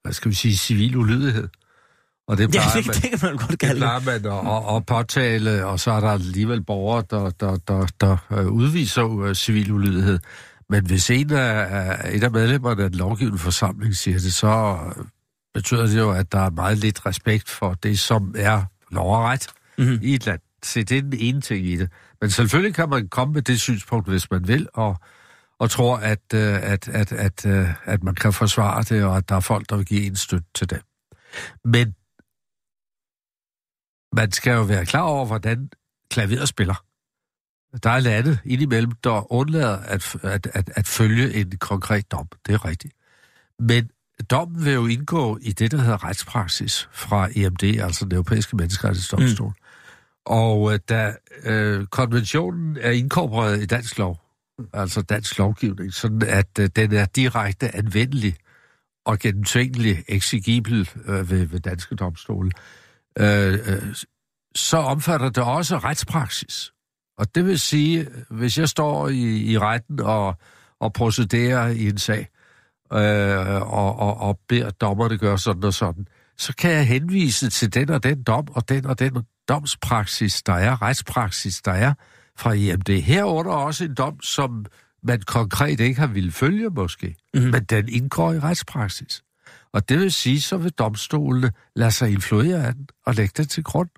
hvad skal vi sige, civil ulydighed. Og det Ja, plejer, det, man, det kan man godt det kalde det. plejer man at, at, at påtale, og så er der alligevel borgere, der, der, der, der øh, udviser øh, civil ulydighed. Men hvis en af, et af medlemmerne af den lovgivende forsamling siger det, så betyder det jo, at der er meget lidt respekt for det, som er lov og ret Mhm. i et land. Se, det er den ene ting i det. Men selvfølgelig kan man komme med det synspunkt, hvis man vil, og, og tror, at, øh, at, at, at, øh, at man kan forsvare det, og at der er folk, der vil give en støtte til det. Men man skal jo være klar over, hvordan klaveret spiller. Der er lande indimellem, der undlader at, at, at, at følge en konkret dom. Det er rigtigt. Men dommen vil jo indgå i det, der hedder retspraksis fra EMD, altså den europæiske menneskerettighedsdomstol. Mm. Og øh, da øh, konventionen er inkorporeret i dansk lov, altså dansk lovgivning, sådan at øh, den er direkte anvendelig og gennemtvingelig, exigibel øh, ved, ved danske domstole, øh, øh, så omfatter det også retspraksis. Og det vil sige, hvis jeg står i, i retten og, og procederer i en sag, øh, og, og, og beder dommerne gøre sådan og sådan, så kan jeg henvise til den og den dom, og den og den domspraksis, der er, retspraksis, der er fra EMD. Herunder også en dom, som man konkret ikke har ville følge måske, mm-hmm. men den indgår i retspraksis. Og det vil sige, så vil domstolene lade sig influere af den og lægge det til grund.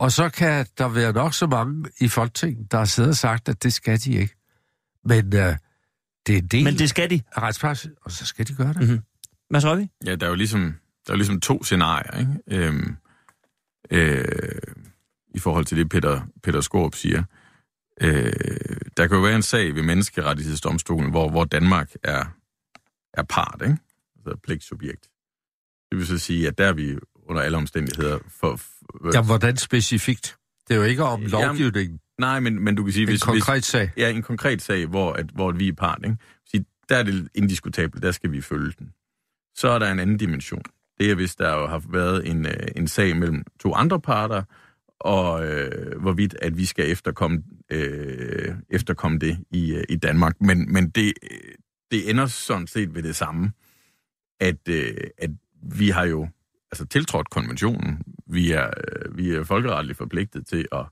Og så kan der være nok så mange i Folketinget, der har siddet og sagt, at det skal de ikke. Men øh, det er del Men det skal de. af retspraksis, og så skal de gøre det. Mhm. Mads Røvi? Ja, der er jo ligesom, der er jo ligesom to scenarier, ikke? Øhm, øh, i forhold til det, Peter, Peter Skorp siger. Øh, der kan jo være en sag ved menneskerettighedsdomstolen, hvor, hvor Danmark er, er part, ikke? Altså pligtsubjekt. Det vil så sige, at der er vi under alle omstændigheder for... for Ja, hvordan specifikt? Det er jo ikke om Jamen, lovgivningen. Nej, men, men du kan sige... En hvis, konkret hvis, sag. Ja, en konkret sag, hvor, at, hvor vi er part, ikke? Sige, der er det indiskutabelt, der skal vi følge den. Så er der en anden dimension. Det er, hvis der jo har været en, øh, en sag mellem to andre parter, og øh, hvorvidt at vi skal efterkomme, øh, efterkomme det i, øh, i Danmark. Men, men det, øh, det ender sådan set ved det samme, at, øh, at vi har jo altså, tiltrådt konventionen. Vi er, øh, vi er folkeretligt forpligtet til at,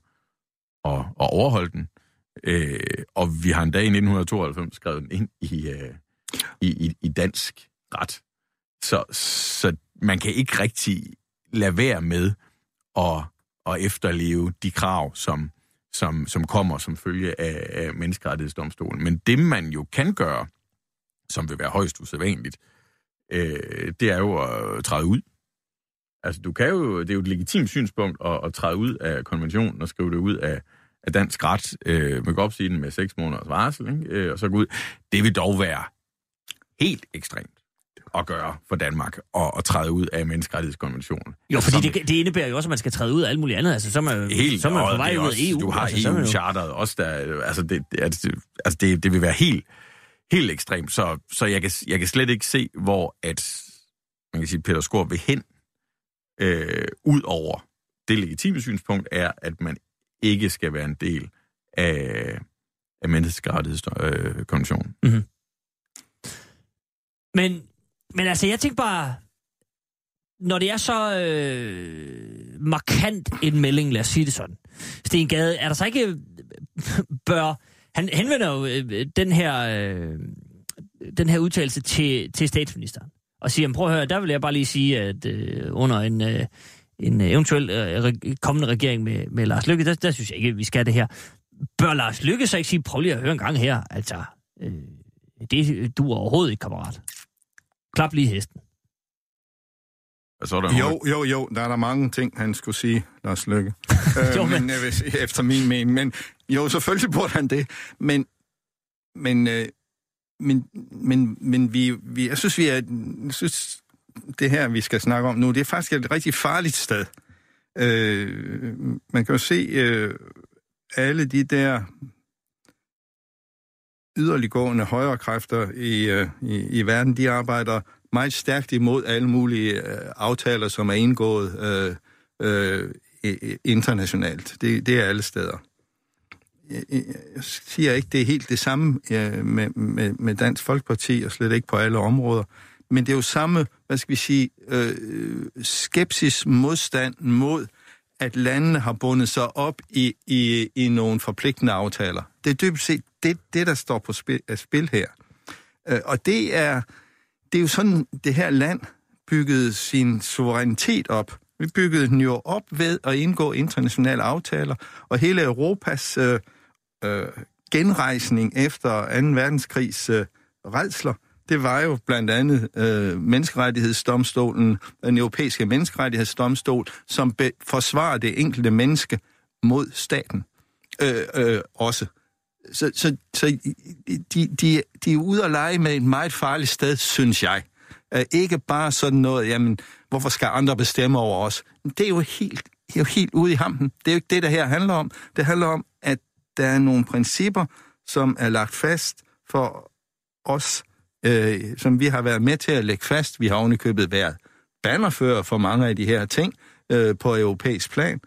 at, at overholde den. Øh, og vi har endda i 1992 skrevet den ind i, øh, i, i, i dansk ret. Så, så man kan ikke rigtig lade være med at, at efterleve de krav, som, som, som kommer som følge af, af menneskerettighedsdomstolen. Men det, man jo kan gøre, som vil være højst usædvanligt, øh, det er jo at træde ud. Altså, du kan jo, det er jo et legitimt synspunkt at, at træde ud af konventionen og skrive det ud af, af dansk ret. Øh, man kan opsige den med seks måneders varsel, ikke? Øh, og så gå ud. Det vil dog være helt ekstremt. at gøre for Danmark og, at træde ud af menneskerettighedskonventionen. Jo, fordi Som- det, det indebærer jo også, at man skal træde ud af alt muligt andet. Altså, så er man, Helt, så er man og på vej ud af EU. Du har altså, er EU-charteret også, der, altså, det, det, altså, det, altså det, det vil være helt, helt ekstremt, så, så jeg, kan, jeg kan slet ikke se, hvor at, man kan sige, Peter Skor vil hen, øh, ud over det legitime synspunkt, er, at man ikke skal være en del af, af menneskerettighedskonventionen. Mm-hmm. Men, men altså, jeg tænker bare, når det er så øh, markant en melding, lad os sige det sådan, Sten Gade, er der så ikke, bør, han henvender jo øh, den her, øh, den her udtalelse til, til statsministeren, og siger, "Jamen, prøv at høre, der vil jeg bare lige sige, at øh, under en, øh, en eventuel øh, re- kommende regering med, med Lars Lykke, der, der synes jeg ikke, at vi skal det her. Bør Lars Lykke så ikke sige, prøv lige at høre en gang her, altså, øh, det du er overhovedet ikke, kammerat. Klap lige hesten. Så er der Jo, jo, jo, der er der mange ting, han skulle sige, Lars Lykke. øh, Jo, men- men sige, efter min mening. Men jo, selvfølgelig burde han det. Men, men, øh, men, men, men vi, vi, jeg synes, vi er, jeg synes, det her, vi skal snakke om nu, det er faktisk et rigtig farligt sted. Øh, man kan jo se øh, alle de der yderliggående højre kræfter i, øh, i, i verden, de arbejder meget stærkt imod alle mulige øh, aftaler, som er indgået øh, øh, internationalt. Det, det er alle steder. Jeg, siger ikke, det er helt det samme med, med, med Dansk Folkeparti, og slet ikke på alle områder. Men det er jo samme, hvad skal vi sige, øh, skepsis, modstand mod, at landene har bundet sig op i, i, i nogle forpligtende aftaler. Det er dybest set det, det der står på spil, af spil her. Øh, og det er, det er jo sådan, det her land byggede sin suverænitet op. Vi byggede den jo op ved at indgå internationale aftaler, og hele Europas øh, øh, genrejsning efter 2. verdenskrigs øh, redsler, det var jo blandt andet øh, menneskerettighedsdomstolen, den europæiske menneskerettighedsdomstol, som be- forsvarer det enkelte menneske mod staten øh, øh, også. Så, så, så de, de, de er ude at lege med et meget farligt sted, synes jeg. Uh, ikke bare sådan noget, jamen, hvorfor skal andre bestemme over os? Det er jo helt, det er jo helt ude i hampen. Det er jo ikke det, der her handler om. Det handler om, at der er nogle principper, som er lagt fast for os, øh, som vi har været med til at lægge fast. Vi har ovenikøbet været bannerfører for mange af de her ting øh, på europæisk plan.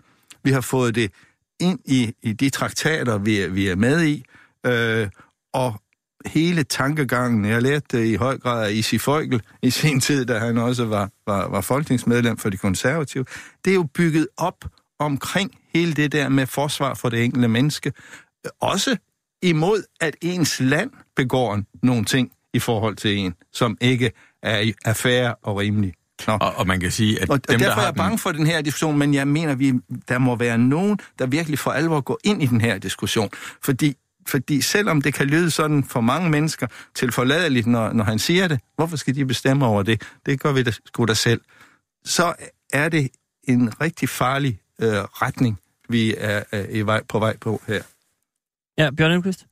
Vi har fået det ind i, i de traktater, vi, vi er med i, øh, og hele tankegangen, jeg lærte det i høj grad af Isi Folkel i sin tid, da han også var, var, var folketingsmedlem for de konservative, det er jo bygget op omkring hele det der med forsvar for det enkelte menneske, også imod, at ens land begår nogle ting i forhold til en, som ikke er, er fair og rimelig. Nå. Og, og man kan sige, at Og, og dem, derfor der er jeg bange for den her diskussion, men jeg mener, vi, der må være nogen, der virkelig for alvor går ind i den her diskussion. Fordi, fordi selvom det kan lyde sådan for mange mennesker til forladeligt, når, når han siger det, hvorfor skal de bestemme over det? Det gør vi da sgu da selv. Så er det en rigtig farlig øh, retning, vi er, er i vej, på vej på her. Ja, Bjørn Elmqvist?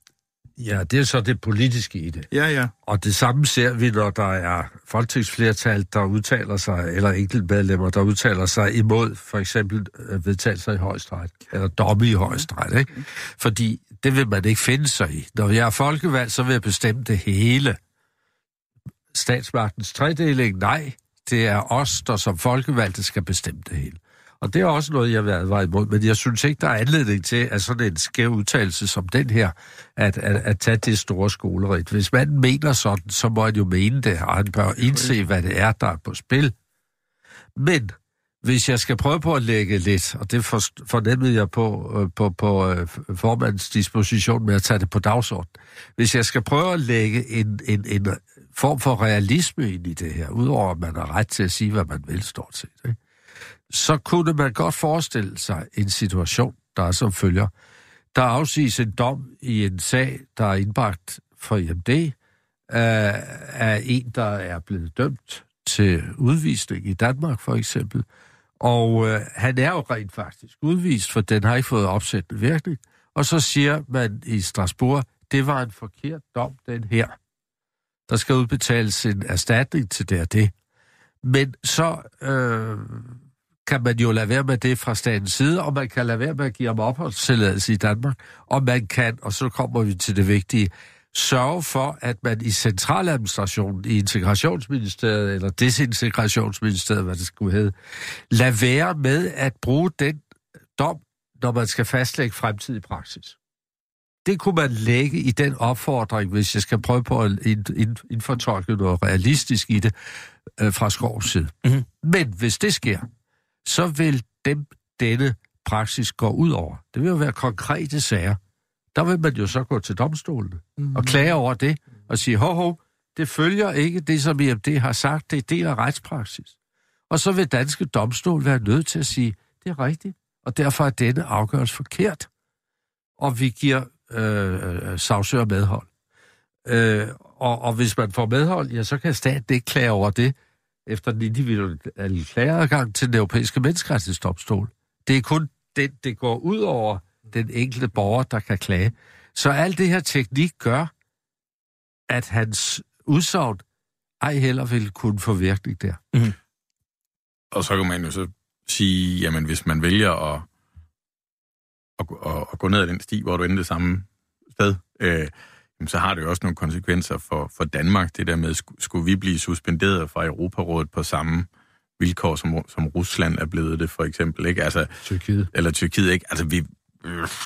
Ja, det er så det politiske i det. Ja, ja. Og det samme ser vi, når der er folketingsflertal, der udtaler sig, eller enkeltmedlemmer, der udtaler sig imod for eksempel øh, vedtagelser i højesteret, eller domme i højesteret, ikke? Fordi det vil man ikke finde sig i. Når jeg er folkevalgt, så vil jeg bestemme det hele. Statsmagtens tredeling, nej, det er os, der som folkevalgte skal bestemme det hele. Og det er også noget, jeg har været imod, men jeg synes ikke, der er anledning til, at sådan en skæv udtalelse som den her, at, at, at tage det store skolerit. Hvis man mener sådan, så må han jo mene det, og han bør indse, hvad det er, der er på spil. Men hvis jeg skal prøve på at lægge lidt, og det for, fornemmede jeg på, øh, på, på øh, formandens disposition med at tage det på dagsordenen, hvis jeg skal prøve at lægge en, en, en form for realisme ind i det her, udover at man har ret til at sige, hvad man vil stort set, ikke? Så kunne man godt forestille sig en situation, der er som følger. Der afsiges en dom i en sag, der er indbragt for IMD, øh, af en, der er blevet dømt til udvisning i Danmark, for eksempel. Og øh, han er jo rent faktisk udvist, for den har ikke fået opsættende virkning. Og så siger man i Strasbourg, det var en forkert dom, den her. Der skal udbetales en erstatning til det og det. Men så øh, kan man jo lade være med det fra statens side, og man kan lade være med at give ham opholdstilladelse i Danmark, og man kan, og så kommer vi til det vigtige, sørge for, at man i centraladministrationen, i integrationsministeriet, eller desintegrationsministeriet, hvad det skulle hedde, lade være med at bruge den dom, når man skal fastlægge fremtidig praksis. Det kunne man lægge i den opfordring, hvis jeg skal prøve på at indfortolke noget realistisk i det, øh, fra Skovs side. Mm-hmm. Men hvis det sker, så vil dem denne praksis gå ud over. Det vil jo være konkrete sager. Der vil man jo så gå til domstolen mm. og klage over det og sige, ho, ho, det følger ikke det, som IMD har sagt, det er del af retspraksis. Og så vil danske domstol være nødt til at sige, det er rigtigt, og derfor er denne afgørelse forkert. Og vi giver øh, sagsøger medhold. Øh, og, og hvis man får medhold, ja, så kan staten ikke klage over det efter den individuelle øh, klageadgang til den europæiske menneskerettighedsdomstol. Det er kun den, det går ud over den enkelte borger, der kan klage. Så alt det her teknik gør, at hans udsagn ej heller vil kunne få virkning der. Mm. Og så kan man jo så sige, jamen hvis man vælger at, at, at, at gå ned ad den sti, hvor du ender det samme sted, øh, så har det jo også nogle konsekvenser for, for Danmark. Det der med, skulle vi blive suspenderet fra Europarådet på samme vilkår, som, som Rusland er blevet det, for eksempel. Ikke? Altså, Tyrkiet. Eller Tyrkiet, ikke? Altså, vi,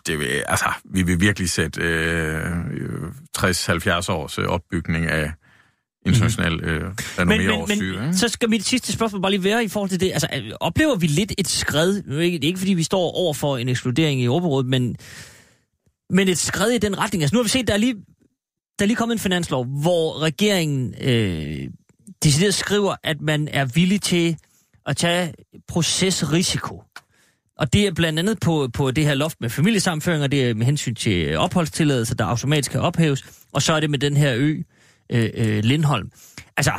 det vil, altså, vi vil virkelig sætte øh, 60-70 års øh, opbygning af international øh, men, men, men, så skal mit sidste spørgsmål bare lige være i forhold til det. Altså, oplever vi lidt et skred? Det er ikke, fordi vi står over for en ekskludering i Europarådet, men, men et skred i den retning. Altså, nu har vi set, der er lige, der er lige kommet en finanslov, hvor regeringen øh, decideret skriver, at man er villig til at tage procesrisiko. Og det er blandt andet på, på det her loft med familiesamføringer, det er med hensyn til opholdstilladelser, der automatisk kan ophæves, og så er det med den her ø, øh, øh, Lindholm. Altså,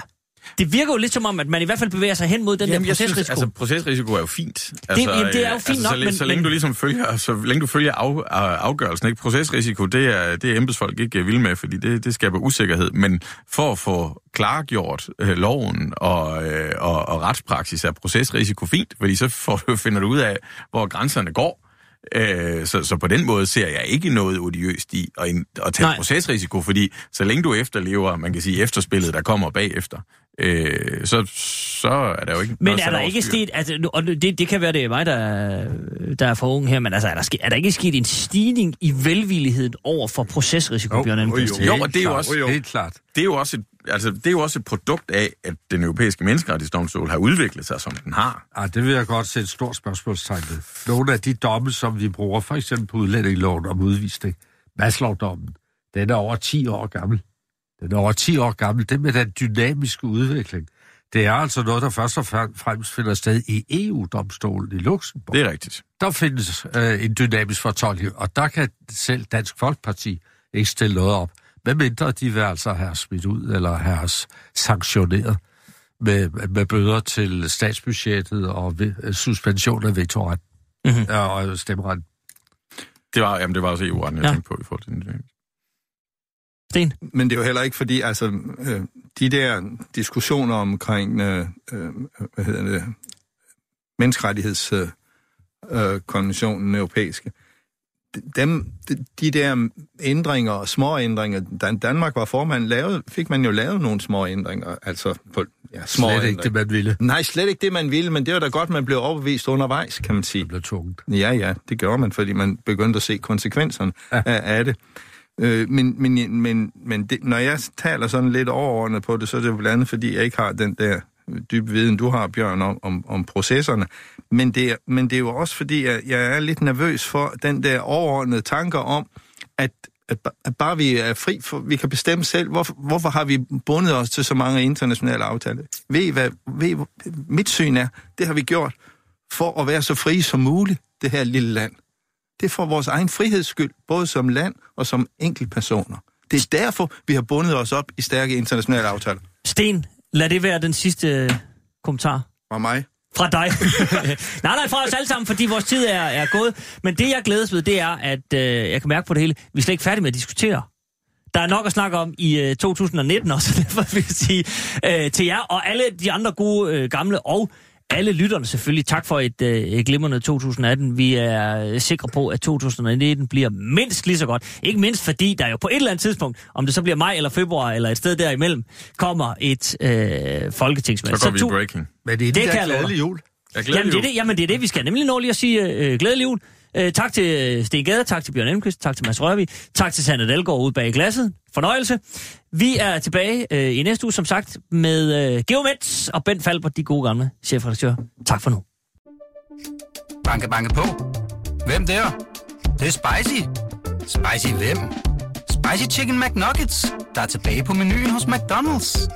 det virker jo lidt som om, at man i hvert fald bevæger sig hen mod den jamen, der procesrisiko. Synes, altså, procesrisiko er jo fint. Altså, det, jamen, det er jo fint altså, nok, så, men... Så længe du ligesom følger, så længe du følger af, afgørelsen, ikke? Procesrisiko, det er, det er embedsfolk ikke vilde med, fordi det, det skaber usikkerhed. Men for at få klargjort øh, loven og, øh, og, og retspraksis er procesrisiko fint, fordi så får du, finder du ud af, hvor grænserne går. Øh, så, så på den måde ser jeg ikke noget odiøst i at, at tage Nej. procesrisiko, fordi så længe du efterlever, man kan sige, efterspillet, der kommer bagefter, øh, så, så er der jo ikke... Men er der ikke sket... Altså, og det, det kan være, det er mig, der, der er for ung her, men altså, er der, sket, er der ikke sket en stigning i velvilligheden over for procesrisiko, jo, Bjørn jo, jo, jo, og det er jo også... Jo, helt klart. Det er jo også et, altså, det er jo også et produkt af, at den europæiske menneskerettighedsdomstol har udviklet sig, som den har. Ja, det vil jeg godt sætte et stort spørgsmålstegn ved. Nogle af de domme, som vi bruger, for eksempel på udlændingeloven om udvisning, Maslow-dommen, den er over 10 år gammel. Den er over 10 år gammel. Det med den dynamiske udvikling, det er altså noget, der først og fremmest finder sted i EU-domstolen i Luxembourg. Det er rigtigt. Der findes øh, en dynamisk fortolkning, og der kan selv Dansk Folkeparti ikke stille noget op. Hvad mindre de vil altså have smidt ud, eller have sanktioneret med, med bøder til statsbudgettet og ved, øh, suspension af vetoret mm-hmm. og stemmeret. Det var, jamen, det var også EU-retten, jeg ja. tænkte på i forhold til den Sten? Men det er jo heller ikke fordi, altså, øh, de der diskussioner omkring, øh, øh, hvad hedder det, menneskerettighedskonventionen øh, europæiske, dem, de der ændringer og små ændringer, da Danmark var formand, lavede, fik man jo lavet nogle små ændringer, altså på, ja, små Slet ikke det, man ville. Nej, slet ikke det, man ville, men det var da godt, man blev overbevist undervejs, kan man sige. Det blev tungt. Ja, ja, det gjorde man, fordi man begyndte at se konsekvenserne ja. af, af det. Øh, men men, men, men det, når jeg taler sådan lidt overordnet på det, så er det jo blandt andet, fordi jeg ikke har den der dybe viden, du har, Bjørn, om, om, om processerne. Men det, er, men det er jo også, fordi jeg, jeg er lidt nervøs for den der overordnede tanker om, at, at, at bare vi er fri, for vi kan bestemme selv, hvorfor, hvorfor har vi bundet os til så mange internationale aftaler? Ved I, hvad ved, mit syn er? Det har vi gjort for at være så fri som muligt, det her lille land. Det er for vores egen friheds skyld, både som land og som enkeltpersoner. Det er derfor, vi har bundet os op i stærke internationale aftaler. Sten, lad det være den sidste øh, kommentar. Fra mig? Fra dig. nej, nej, fra os alle sammen, fordi vores tid er, er gået. Men det, jeg glædes ved, det er, at øh, jeg kan mærke på det hele, vi er slet ikke færdige med at diskutere. der er nok at snakke om i øh, 2019 også, derfor vil jeg sige øh, til jer og alle de andre gode øh, gamle og alle lytterne selvfølgelig. Tak for et, øh, et glimrende 2018. Vi er øh, sikre på, at 2019 bliver mindst lige så godt. Ikke mindst fordi der jo på et eller andet tidspunkt, om det så bliver maj eller februar eller et sted derimellem, kommer et øh, folketingsvalg. Så går vi tu- i breaking. Men det er Det det kan der jeg love glædelige jul. Jeg glæder Jamen det, er det, jamen det er det, vi skal nemlig nå lige at sige øh, glædelig jul. Øh, tak til øh, Sten Gade, tak til Bjørn Elmqvist, tak til Mads Rørvig, tak til Sander Dalgaard ude bag glasset. Fornøjelse. Vi er tilbage øh, i næste uge, som sagt, med øh, Geomets og Ben Falbert, de gode gamle chefredaktør. Tak for nu. Banke, banke på. Hvem der? Det, det er spicy. Spicy hvem? Spicy Chicken McNuggets, der er tilbage på menuen hos McDonald's.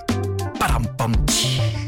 Badum, bom, tji.